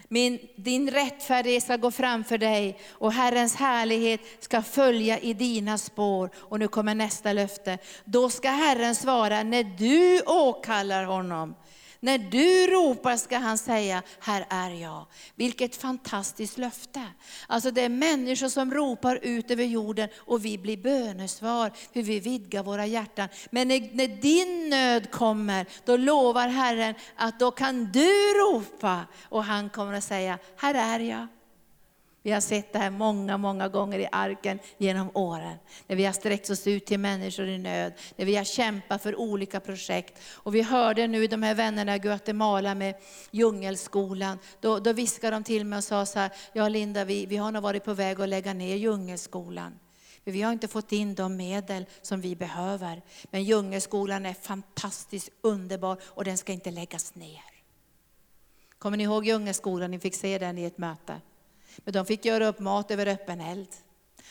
min, din rättfärdighet ska gå framför dig och Herrens härlighet ska följa i dina spår. Och nu kommer nästa löfte. Då ska Herren svara när du åkallar honom. När du ropar ska han säga, här är jag. Vilket fantastiskt löfte. Alltså det är människor som ropar ut över jorden och vi blir bönesvar, hur vi vidgar våra hjärtan. Men när, när din nöd kommer, då lovar Herren att då kan du ropa och han kommer att säga, här är jag. Vi har sett det här många, många gånger i arken genom åren. När vi har sträckt oss ut till människor i nöd, när vi har kämpat för olika projekt. Och vi hörde nu de här vännerna i Guatemala med djungelskolan. Då, då viskade de till mig och sa så här, ja Linda vi, vi har nog varit på väg att lägga ner djungelskolan. För vi har inte fått in de medel som vi behöver. Men djungelskolan är fantastiskt underbar och den ska inte läggas ner. Kommer ni ihåg djungelskolan? Ni fick se den i ett möte. Men de fick göra upp mat över öppen eld.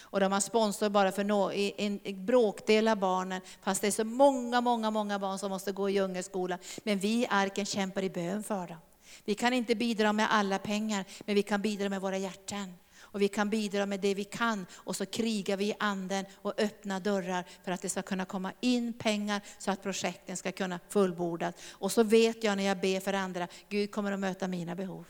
Och de har sponsor bara för no, en, en bråkdel av barnen, fast det är så många, många, många barn som måste gå i djungelskolan. Men vi i arken kämpar i bön för dem. Vi kan inte bidra med alla pengar, men vi kan bidra med våra hjärtan. Och vi kan bidra med det vi kan och så krigar vi i anden och öppnar dörrar för att det ska kunna komma in pengar så att projekten ska kunna fullbordas. Och så vet jag när jag ber för andra, Gud kommer att möta mina behov.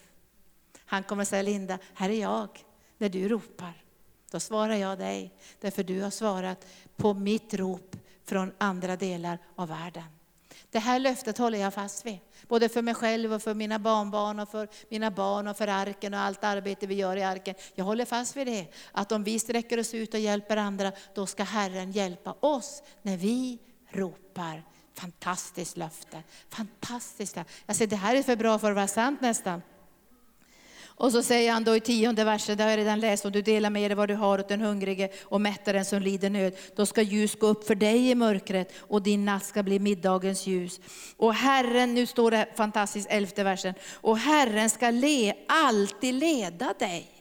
Han kommer säga, Linda, här är jag när du ropar. Då svarar jag dig, därför du har svarat på mitt rop från andra delar av världen. Det här löftet håller jag fast vid. Både för mig själv och för mina barnbarn och för mina barn och för arken och allt arbete vi gör i arken. Jag håller fast vid det. Att om vi sträcker oss ut och hjälper andra, då ska Herren hjälpa oss när vi ropar. Fantastiskt löfte. Fantastiskt. Jag säger, det här är för bra för att vara sant nästan. Och så säger han då i tionde versen, det har jag redan läst, om du delar med dig vad du har åt den hungrige och mättar den som lider nöd, då ska ljus gå upp för dig i mörkret och din natt ska bli middagens ljus. Och Herren, nu står det fantastiskt elfte versen, och Herren ska le, alltid leda dig.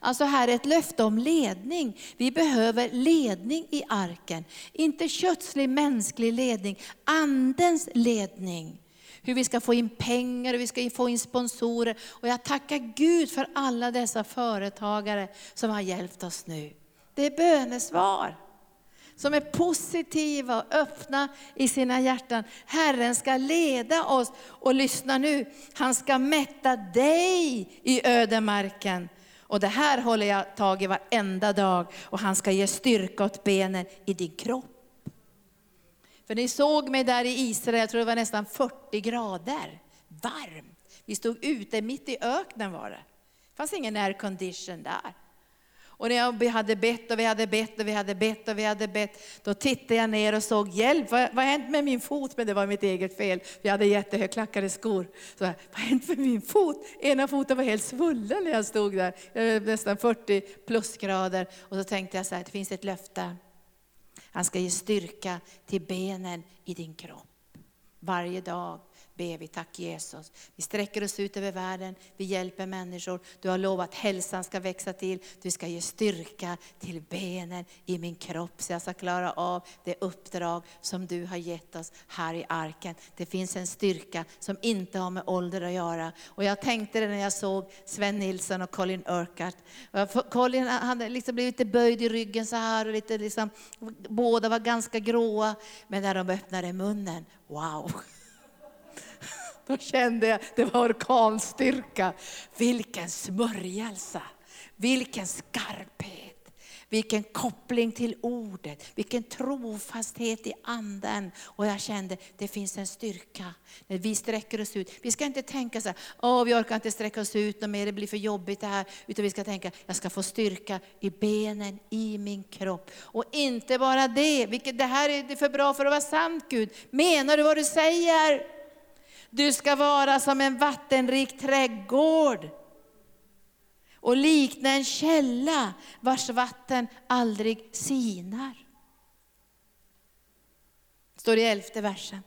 Alltså här är ett löfte om ledning. Vi behöver ledning i arken. Inte kötslig mänsklig ledning, andens ledning hur vi ska få in pengar, hur vi ska få in sponsorer. Och jag tackar Gud för alla dessa företagare som har hjälpt oss nu. Det är bönesvar som är positiva och öppna i sina hjärtan. Herren ska leda oss och lyssna nu, han ska mätta dig i ödemarken. Och det här håller jag tag i varenda dag och han ska ge styrka åt benen i din kropp. För ni såg mig där i Israel, jag tror det var nästan 40 grader. Varmt. Vi stod ute mitt i öknen var det. Det fanns ingen aircondition där. Och när vi hade bett och vi hade bett och vi hade bett och vi hade bett, då tittade jag ner och såg hjälp. Vad, vad har hänt med min fot? Men det var mitt eget fel. Jag hade jättehögklackade skor. Så, vad har hänt med min fot? Ena foten var helt svullen när jag stod där. Nästan 40 plusgrader. Och så tänkte jag så här, det finns ett löfte. Han ska ge styrka till benen i din kropp. Varje dag ber vi, tack Jesus. Vi sträcker oss ut över världen, vi hjälper människor. Du har lovat att hälsan ska växa till, du ska ge styrka till benen i min kropp så jag ska klara av det uppdrag som du har gett oss här i arken. Det finns en styrka som inte har med ålder att göra. Och jag tänkte det när jag såg Sven Nilsson och Colin Urquhart. Colin hade liksom blivit lite böjd i ryggen så här och lite liksom, båda var ganska gråa. Men när de öppnade munnen, wow! Då kände jag, det var orkanstyrka. Vilken smörjelse, vilken skarphet. Vilken koppling till ordet, vilken trofasthet i anden. Och jag kände, det finns en styrka när vi sträcker oss ut. Vi ska inte tänka så här, åh vi orkar inte sträcka oss ut mer, det blir för jobbigt det här. Utan vi ska tänka, jag ska få styrka i benen, i min kropp. Och inte bara det, vilket, det här är för bra för att vara sant Gud. Menar du vad du säger? Du ska vara som en vattenrik trädgård och likna en källa vars vatten aldrig sinar. Står i elfte versen.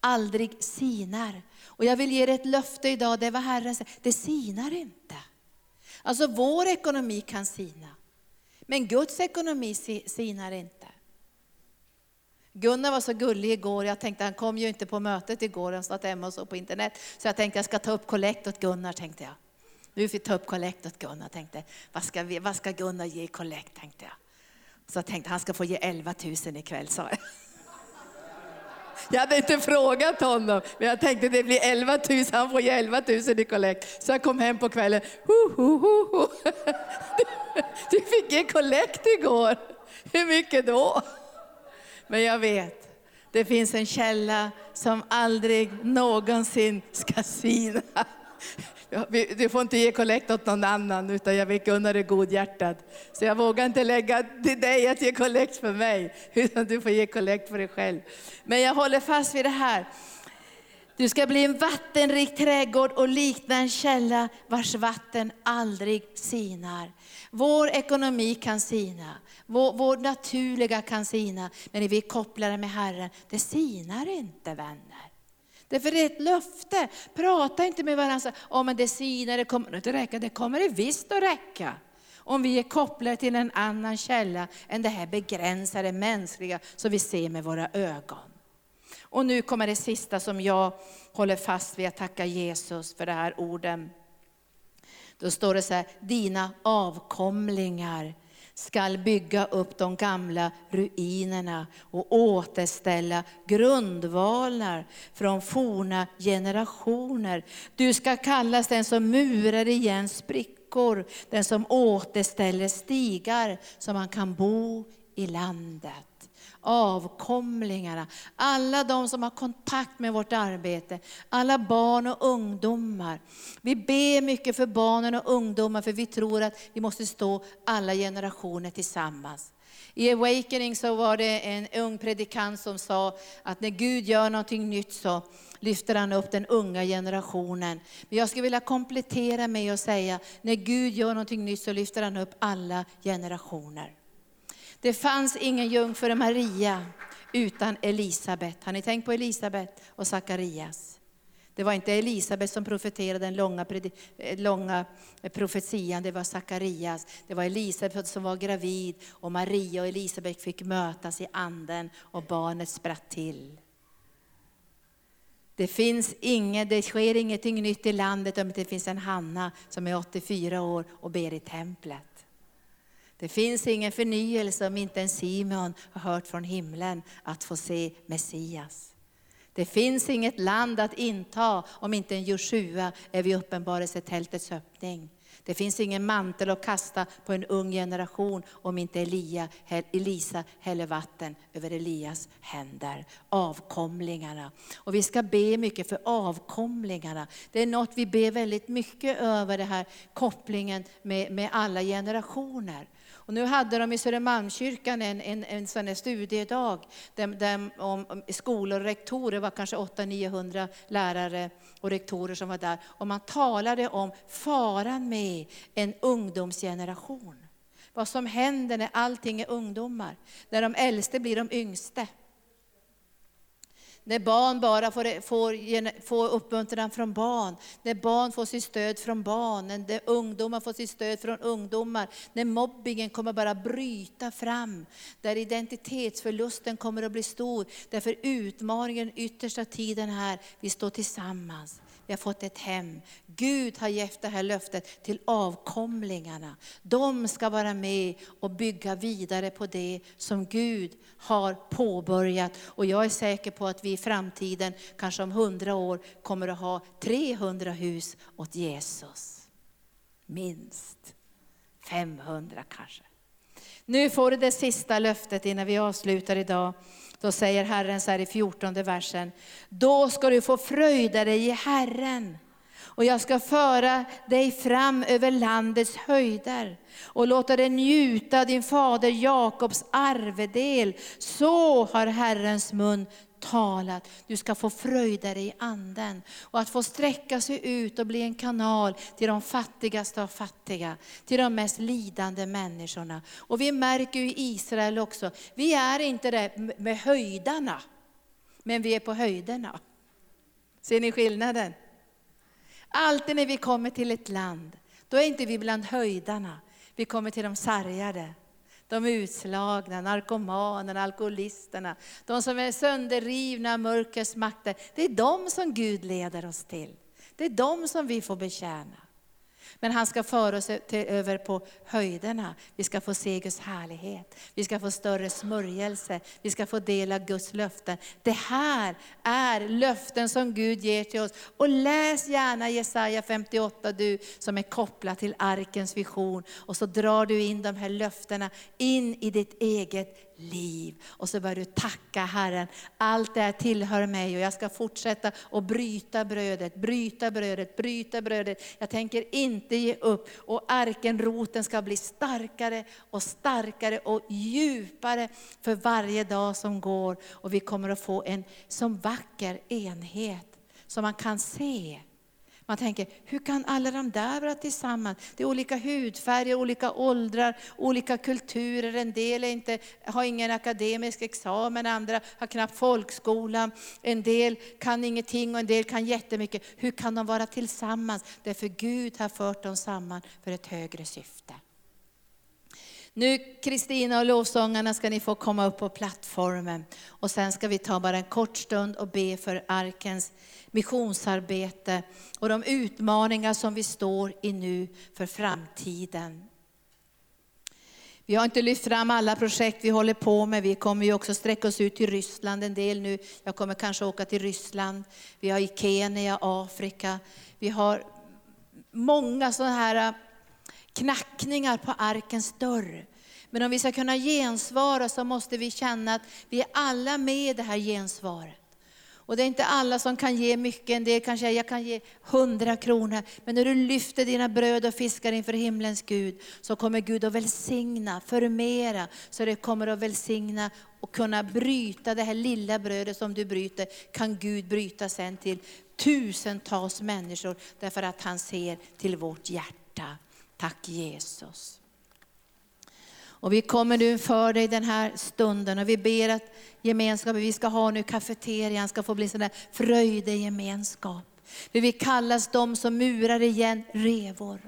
Aldrig sinar. Och jag vill ge er ett löfte idag, det var Herren säger, det sinar inte. Alltså vår ekonomi kan sina, men Guds ekonomi sinar inte. Gunnar var så gullig igår, jag tänkte han kom ju inte på mötet igår, han satt hemma och så på internet. Så jag tänkte jag ska ta upp kollekt åt Gunnar, tänkte jag. Nu får vi ta upp kollekt åt Gunnar, tänkte vad ska, vi, vad ska Gunnar ge i kollekt, tänkte jag. Så jag tänkte han ska få ge 11 000 ikväll, sa jag. Jag hade inte frågat honom, men jag tänkte det blir 11 000, han får ge 11 000 i kollekt. Så jag kom hem på kvällen, ho, ho, ho, ho. Du fick ge kollekt igår. Hur mycket då? Men jag vet, det finns en källa som aldrig någonsin ska sina. Du får inte ge kollekt åt någon annan, utan jag vet Gunnar är godhjärtad. Så jag vågar inte lägga till dig att ge kollekt för mig, utan du får ge kollekt för dig själv. Men jag håller fast vid det här. Du ska bli en vattenrik trädgård och likna en källa vars vatten aldrig sinar. Vår ekonomi kan sina, vår, vår naturliga kan sina, men när vi kopplar det med Herren, det sinar inte vänner. Därför det är ett löfte. Prata inte med varandra om att det sinar, det kommer inte räcka. Det kommer det visst att räcka. Om vi är kopplade till en annan källa än det här begränsade mänskliga som vi ser med våra ögon. Och nu kommer det sista som jag håller fast vid att tacka Jesus för de här orden. Då står det så här, dina avkomlingar skall bygga upp de gamla ruinerna och återställa grundvalar från forna generationer. Du ska kallas den som murar igen sprickor, den som återställer stigar så man kan bo i landet avkomlingarna, alla de som har kontakt med vårt arbete, alla barn och ungdomar. Vi ber mycket för barnen och ungdomar för vi tror att vi måste stå alla generationer tillsammans. I Awakening så var det en ung predikant som sa att när Gud gör någonting nytt så lyfter han upp den unga generationen. Men jag skulle vilja komplettera med att säga, när Gud gör någonting nytt så lyfter han upp alla generationer. Det fanns ingen jungfru Maria utan Elisabet. Har ni tänkt på Elisabet och Sakarias? Det var inte Elisabet som profeterade den långa, eh, långa profetian, det var Sakarias. Det var Elisabet som var gravid och Maria och Elisabet fick mötas i anden och barnet spratt till. Det, finns inget, det sker ingenting nytt i landet om det finns en Hanna som är 84 år och ber i templet. Det finns ingen förnyelse om inte en Simeon har hört från himlen att få se Messias. Det finns inget land att inta om inte en Joshua är vid uppenbarelsetältets öppning. Det finns ingen mantel att kasta på en ung generation om inte Elia, Elisa häller vatten över Elias händer. Avkomlingarna. Och vi ska be mycket för avkomlingarna. Det är något vi ber väldigt mycket över, den här kopplingen med, med alla generationer. Och nu hade de i Södermalmskyrkan en, en, en sån här studiedag där, där om, om skolor och rektorer, var kanske 800-900 lärare och rektorer som var där. Och man talade om faran med en ungdomsgeneration. Vad som händer när allting är ungdomar. När de äldste blir de yngste. När barn bara får, får, får uppmuntran från barn, när barn får sitt stöd från barn, när ungdomar får sitt stöd från ungdomar, när mobbingen kommer bara bryta fram, där identitetsförlusten kommer att bli stor. Därför utmaningen yttersta tiden här, vi står tillsammans. Vi har fått ett hem. Gud har gett det här löftet till avkomlingarna. De ska vara med och bygga vidare på det som Gud har påbörjat. Och jag är säker på att vi i framtiden, kanske om hundra år, kommer att ha 300 hus åt Jesus. Minst 500 kanske. Nu får du det sista löftet innan vi avslutar idag. Då säger Herren så här i 14 versen. Då ska du få fröjda dig i Herren. Och jag ska föra dig fram över landets höjder och låta dig njuta din fader Jakobs arvedel. Så har Herrens mun talat. Du ska få fröjda dig i anden. Och att få sträcka sig ut och bli en kanal till de fattigaste av fattiga. Till de mest lidande människorna. Och vi märker ju i Israel också, vi är inte där med höjdarna. Men vi är på höjderna. Ser ni skillnaden? Alltid när vi kommer till ett land, då är inte vi bland höjdarna. Vi kommer till de sargade de utslagna, narkomanerna, alkoholisterna, de som är sönderrivna av mörkrets makter. Det är de som Gud leder oss till. Det är de som vi får betjäna. Men han ska föra oss till, över på höjderna. Vi ska få se Guds härlighet. Vi ska få större smörjelse. Vi ska få dela Guds löften. Det här är löften som Gud ger till oss. Och läs gärna Jesaja 58 du som är kopplad till arkens vision. Och så drar du in de här löftena in i ditt eget liv. Och så börjar du tacka Herren. Allt det här tillhör mig och jag ska fortsätta att bryta brödet, bryta brödet, bryta brödet. Jag tänker inte ge upp. Och arkenroten ska bli starkare och starkare och djupare för varje dag som går. Och vi kommer att få en som vacker enhet som man kan se. Man tänker, hur kan alla de där vara tillsammans? Det är olika hudfärger, olika åldrar, olika kulturer. En del är inte, har ingen akademisk examen, andra har knappt folkskola. En del kan ingenting och en del kan jättemycket. Hur kan de vara tillsammans? Därför Gud har fört dem samman för ett högre syfte. Nu Kristina och lovsångarna ska ni få komma upp på plattformen. Och sen ska vi ta bara en kort stund och be för arkens missionsarbete och de utmaningar som vi står i nu för framtiden. Vi har inte lyft fram alla projekt vi håller på med. Vi kommer ju också sträcka oss ut till Ryssland en del nu. Jag kommer kanske åka till Ryssland. Vi har i Kenya, Afrika. Vi har många sådana här äh, knackningar på arkens dörr. Men om vi ska kunna gensvara så måste vi känna att vi är alla med i det här gensvaret. Och det är inte alla som kan ge mycket, en del kanske jag kan ge hundra kronor. Men när du lyfter dina bröd och fiskar inför himlens Gud, så kommer Gud att välsigna, förmera, så det kommer att välsigna och kunna bryta det här lilla brödet som du bryter, kan Gud bryta sen till tusentals människor, därför att han ser till vårt hjärta. Tack Jesus. Och vi kommer nu för dig den här stunden och vi ber att gemenskapen vi ska ha nu, kafeterian, ska få bli sån där fröjdegemenskap. Vi vill kallas de som murar igen revor.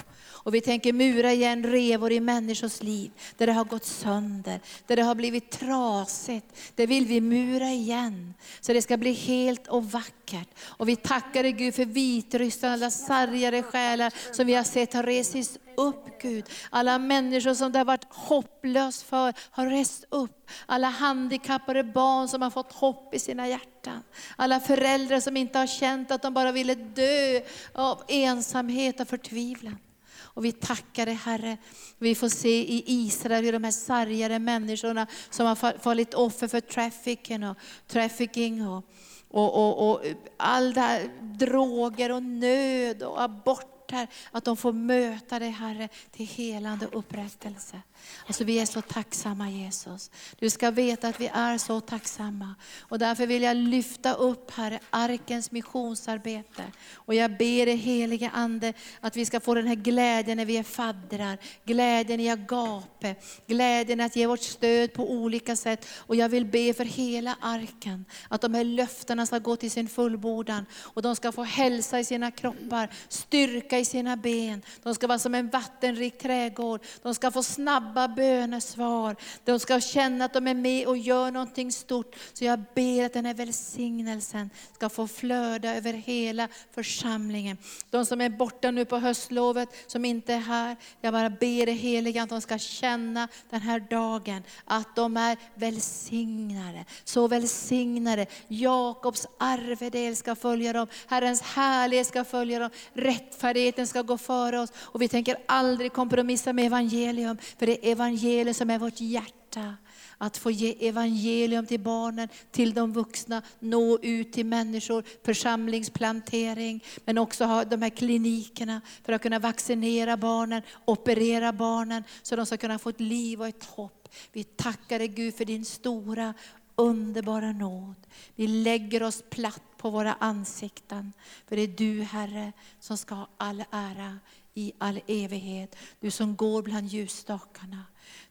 Och vi tänker mura igen revor i människors liv, där det har gått sönder, där det har blivit trasigt. Det vill vi mura igen, så det ska bli helt och vackert. Och vi tackar dig Gud för Vitryssland, alla sargade själar som vi har sett har resis upp Gud. Alla människor som det har varit hopplöst för har rest upp. Alla handikappade barn som har fått hopp i sina hjärtan. Alla föräldrar som inte har känt att de bara ville dö av ensamhet och förtvivlan. Och vi tackar dig Herre. Vi får se i Israel hur de här sargade människorna som har fallit offer för trafficking och, trafficking och, och, och, och all det här, droger och nöd och abort här, att de får möta dig Herre till helande och upprättelse. Alltså vi är så tacksamma Jesus. Du ska veta att vi är så tacksamma. Och därför vill jag lyfta upp Herre, arkens missionsarbete. Och jag ber dig helige Ande att vi ska få den här glädjen när vi är faddrar. Glädjen i agape. Glädjen att ge vårt stöd på olika sätt. Och jag vill be för hela arken. Att de här löftena ska gå till sin fullbordan. Och de ska få hälsa i sina kroppar, styrka i sina ben. De ska vara som en vattenrik trädgård. De ska få snabba bönesvar. De ska känna att de är med och gör någonting stort. Så jag ber att den här välsignelsen ska få flöda över hela församlingen. De som är borta nu på höstlovet, som inte är här. Jag bara ber det heliga att de ska känna den här dagen, att de är välsignade. Så välsignade. Jakobs arvedel ska följa dem. Herrens härlighet ska följa dem. Rättfärdigheten ska gå före oss och vi tänker aldrig kompromissa med evangelium, för det evangeliet evangelium som är vårt hjärta. Att få ge evangelium till barnen, till de vuxna, nå ut till människor, församlingsplantering, men också ha de här klinikerna för att kunna vaccinera barnen, operera barnen, så de ska kunna få ett liv och ett hopp. Vi tackar dig Gud för din stora underbara nåd. Vi lägger oss platt på våra ansikten. För det är du Herre som ska ha all ära i all evighet. Du som går bland ljusstakarna.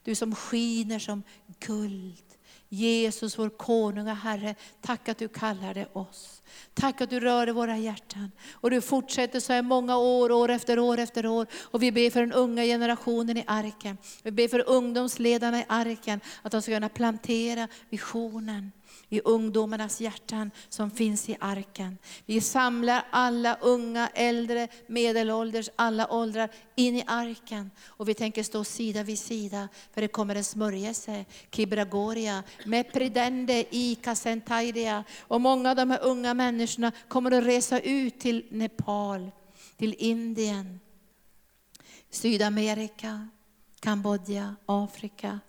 Du som skiner som guld. Jesus vår konung och Herre, tack att du kallade oss. Tack att du rör våra hjärtan. Och du fortsätter så här många år, år efter år efter år. Och vi ber för den unga generationen i arken. Vi ber för ungdomsledarna i arken, att de ska kunna plantera visionen i ungdomarnas hjärtan som finns i arken. Vi samlar alla unga, äldre, medelålders, alla åldrar in i arken. Och vi tänker stå sida vid sida, för det kommer en smörjelse, Kibragoria, Mepridende, Ika Sentaidia. Och många av de här unga människorna kommer att resa ut till Nepal, till Indien, Sydamerika, Kambodja, Afrika.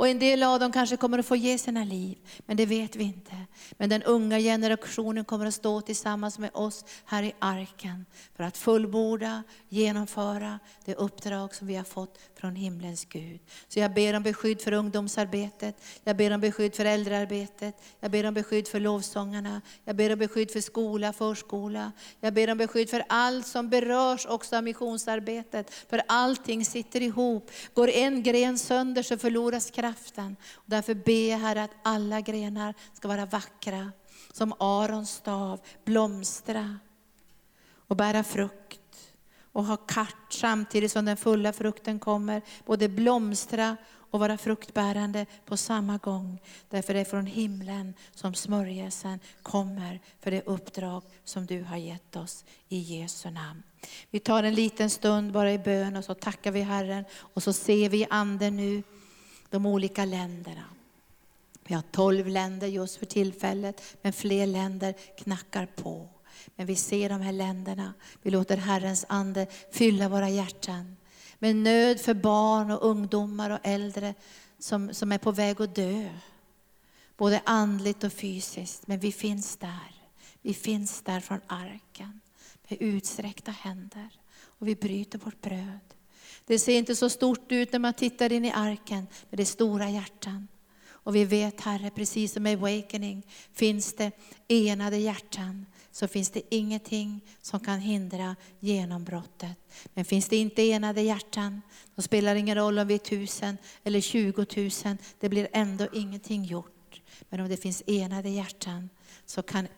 Och en del av dem kanske kommer att få ge sina liv, men det vet vi inte. Men den unga generationen kommer att stå tillsammans med oss här i arken för att fullborda, genomföra det uppdrag som vi har fått från himlens Gud. Så jag ber om beskydd för ungdomsarbetet, jag ber om beskydd för äldrearbetet, jag ber om beskydd för lovsångarna, jag ber om beskydd för skola, förskola, jag ber om beskydd för allt som berörs också av missionsarbetet. För allting sitter ihop. Går en gren sönder så förloras kraften kraften. Och därför ber jag Herre att alla grenar ska vara vackra, som Arons stav, blomstra och bära frukt. Och ha kart samtidigt som den fulla frukten kommer, både blomstra och vara fruktbärande på samma gång. Därför det är från himlen som smörjelsen kommer för det uppdrag som du har gett oss i Jesu namn. Vi tar en liten stund bara i bön och så tackar vi Herren och så ser vi anden nu de olika länderna. Vi har tolv länder just för tillfället, men fler länder knackar på. Men vi ser de här länderna. Vi låter Herrens ande fylla våra hjärtan. Med nöd för barn och ungdomar och äldre som, som är på väg att dö. Både andligt och fysiskt. Men vi finns där. Vi finns där från arken med utsträckta händer. Och vi bryter vårt bröd. Det ser inte så stort ut när man tittar in i arken, men det är stora hjärtan. Och vi vet Herre, precis som i Awakening, finns det enade hjärtan så finns det ingenting som kan hindra genombrottet. Men finns det inte enade hjärtan, då spelar det ingen roll om vi är tusen eller tjugotusen, det blir ändå ingenting gjort. Men om det finns enade hjärtan så kan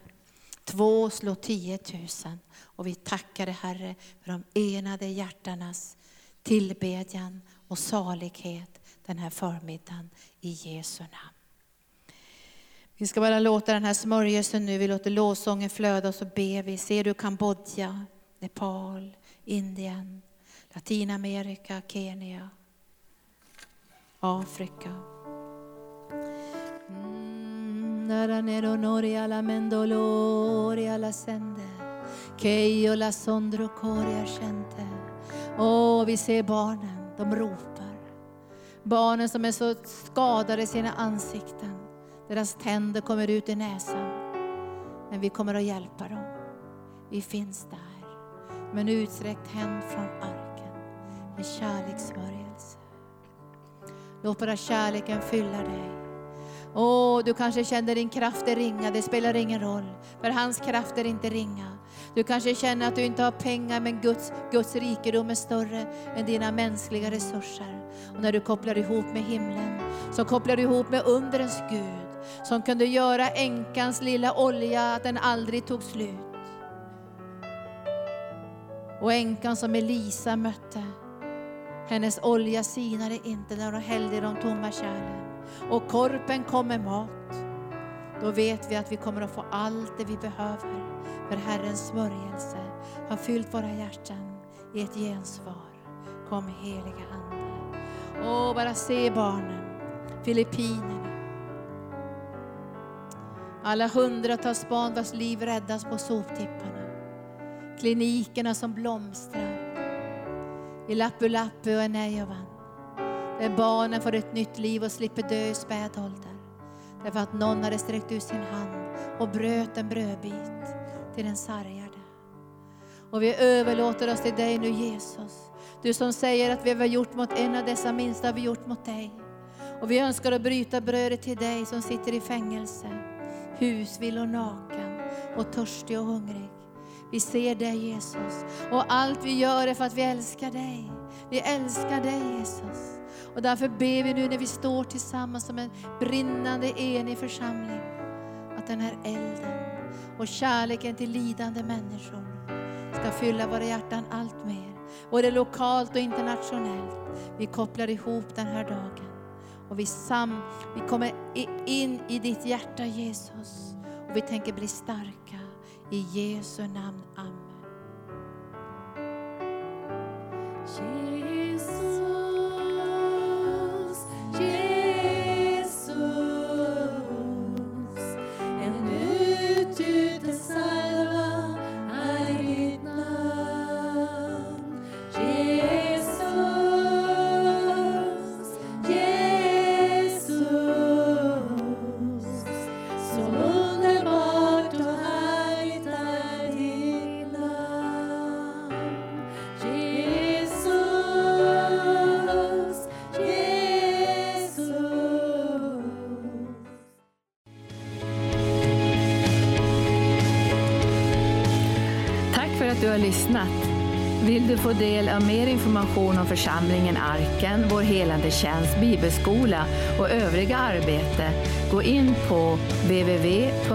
två slå tiotusen. Och vi tackar dig Herre för de enade hjärtanas tillbedjan och salighet den här förmiddagen i Jesu namn. Vi ska bara låta den här smörjelsen nu, vi låter lovsången flöda och så ber vi. Ser du Kambodja, Nepal, Indien, Latinamerika, Kenya, Afrika. Mm, nero noria la mendoloria la sende, Keio la sondro coria gente. Åh, vi ser barnen, de ropar. Barnen som är så skadade i sina ansikten. Deras tänder kommer ut i näsan. Men vi kommer att hjälpa dem. Vi finns där med en utsträckt händ från arken. Med kärlekssmörjelse. Låt bara kärleken fylla dig. Åh, du kanske känner din kraft är ringa, det spelar ingen roll. För hans kraft är inte ringa. Du kanske känner att du inte har pengar men Guds, Guds rikedom är större än dina mänskliga resurser. Och när du kopplar ihop med himlen så kopplar du ihop med undrens Gud som kunde göra änkans lilla olja att den aldrig tog slut. Och änkan som Elisa mötte, hennes olja sinade inte när hon hällde i de tomma kärlen. Och korpen kom med mat. Då vet vi att vi kommer att få allt det vi behöver för Herrens smörjelse har fyllt våra hjärtan i ett gensvar. Kom heliga Ande. Åh, bara se barnen, Filippinerna. Alla hundratals barn vars liv räddas på soptipparna. Klinikerna som blomstrar i Lappu-Lappu och Enejovan. Där barnen får ett nytt liv och slipper dö i späd ålder. Därför att någon hade sträckt ut sin hand och bröt en brödbit till den sargade. Och vi överlåter oss till dig nu Jesus. Du som säger att vi har gjort mot en av dessa minsta har vi gjort mot dig. Och vi önskar att bryta brödet till dig som sitter i fängelse, husvill och naken och törstig och hungrig. Vi ser dig Jesus och allt vi gör är för att vi älskar dig. Vi älskar dig Jesus. Och därför ber vi nu när vi står tillsammans som en brinnande enig församling att den här elden och kärleken till lidande människor ska fylla våra hjärtan allt mer. Både lokalt och internationellt. Vi kopplar ihop den här dagen och vi, sam, vi kommer in i ditt hjärta Jesus och vi tänker bli starka. I Jesu namn. Amen. Jesus. 结 information om församlingen Arken, vår helande tjänst, bibelskola och övriga arbete, gå in på www.arken.org.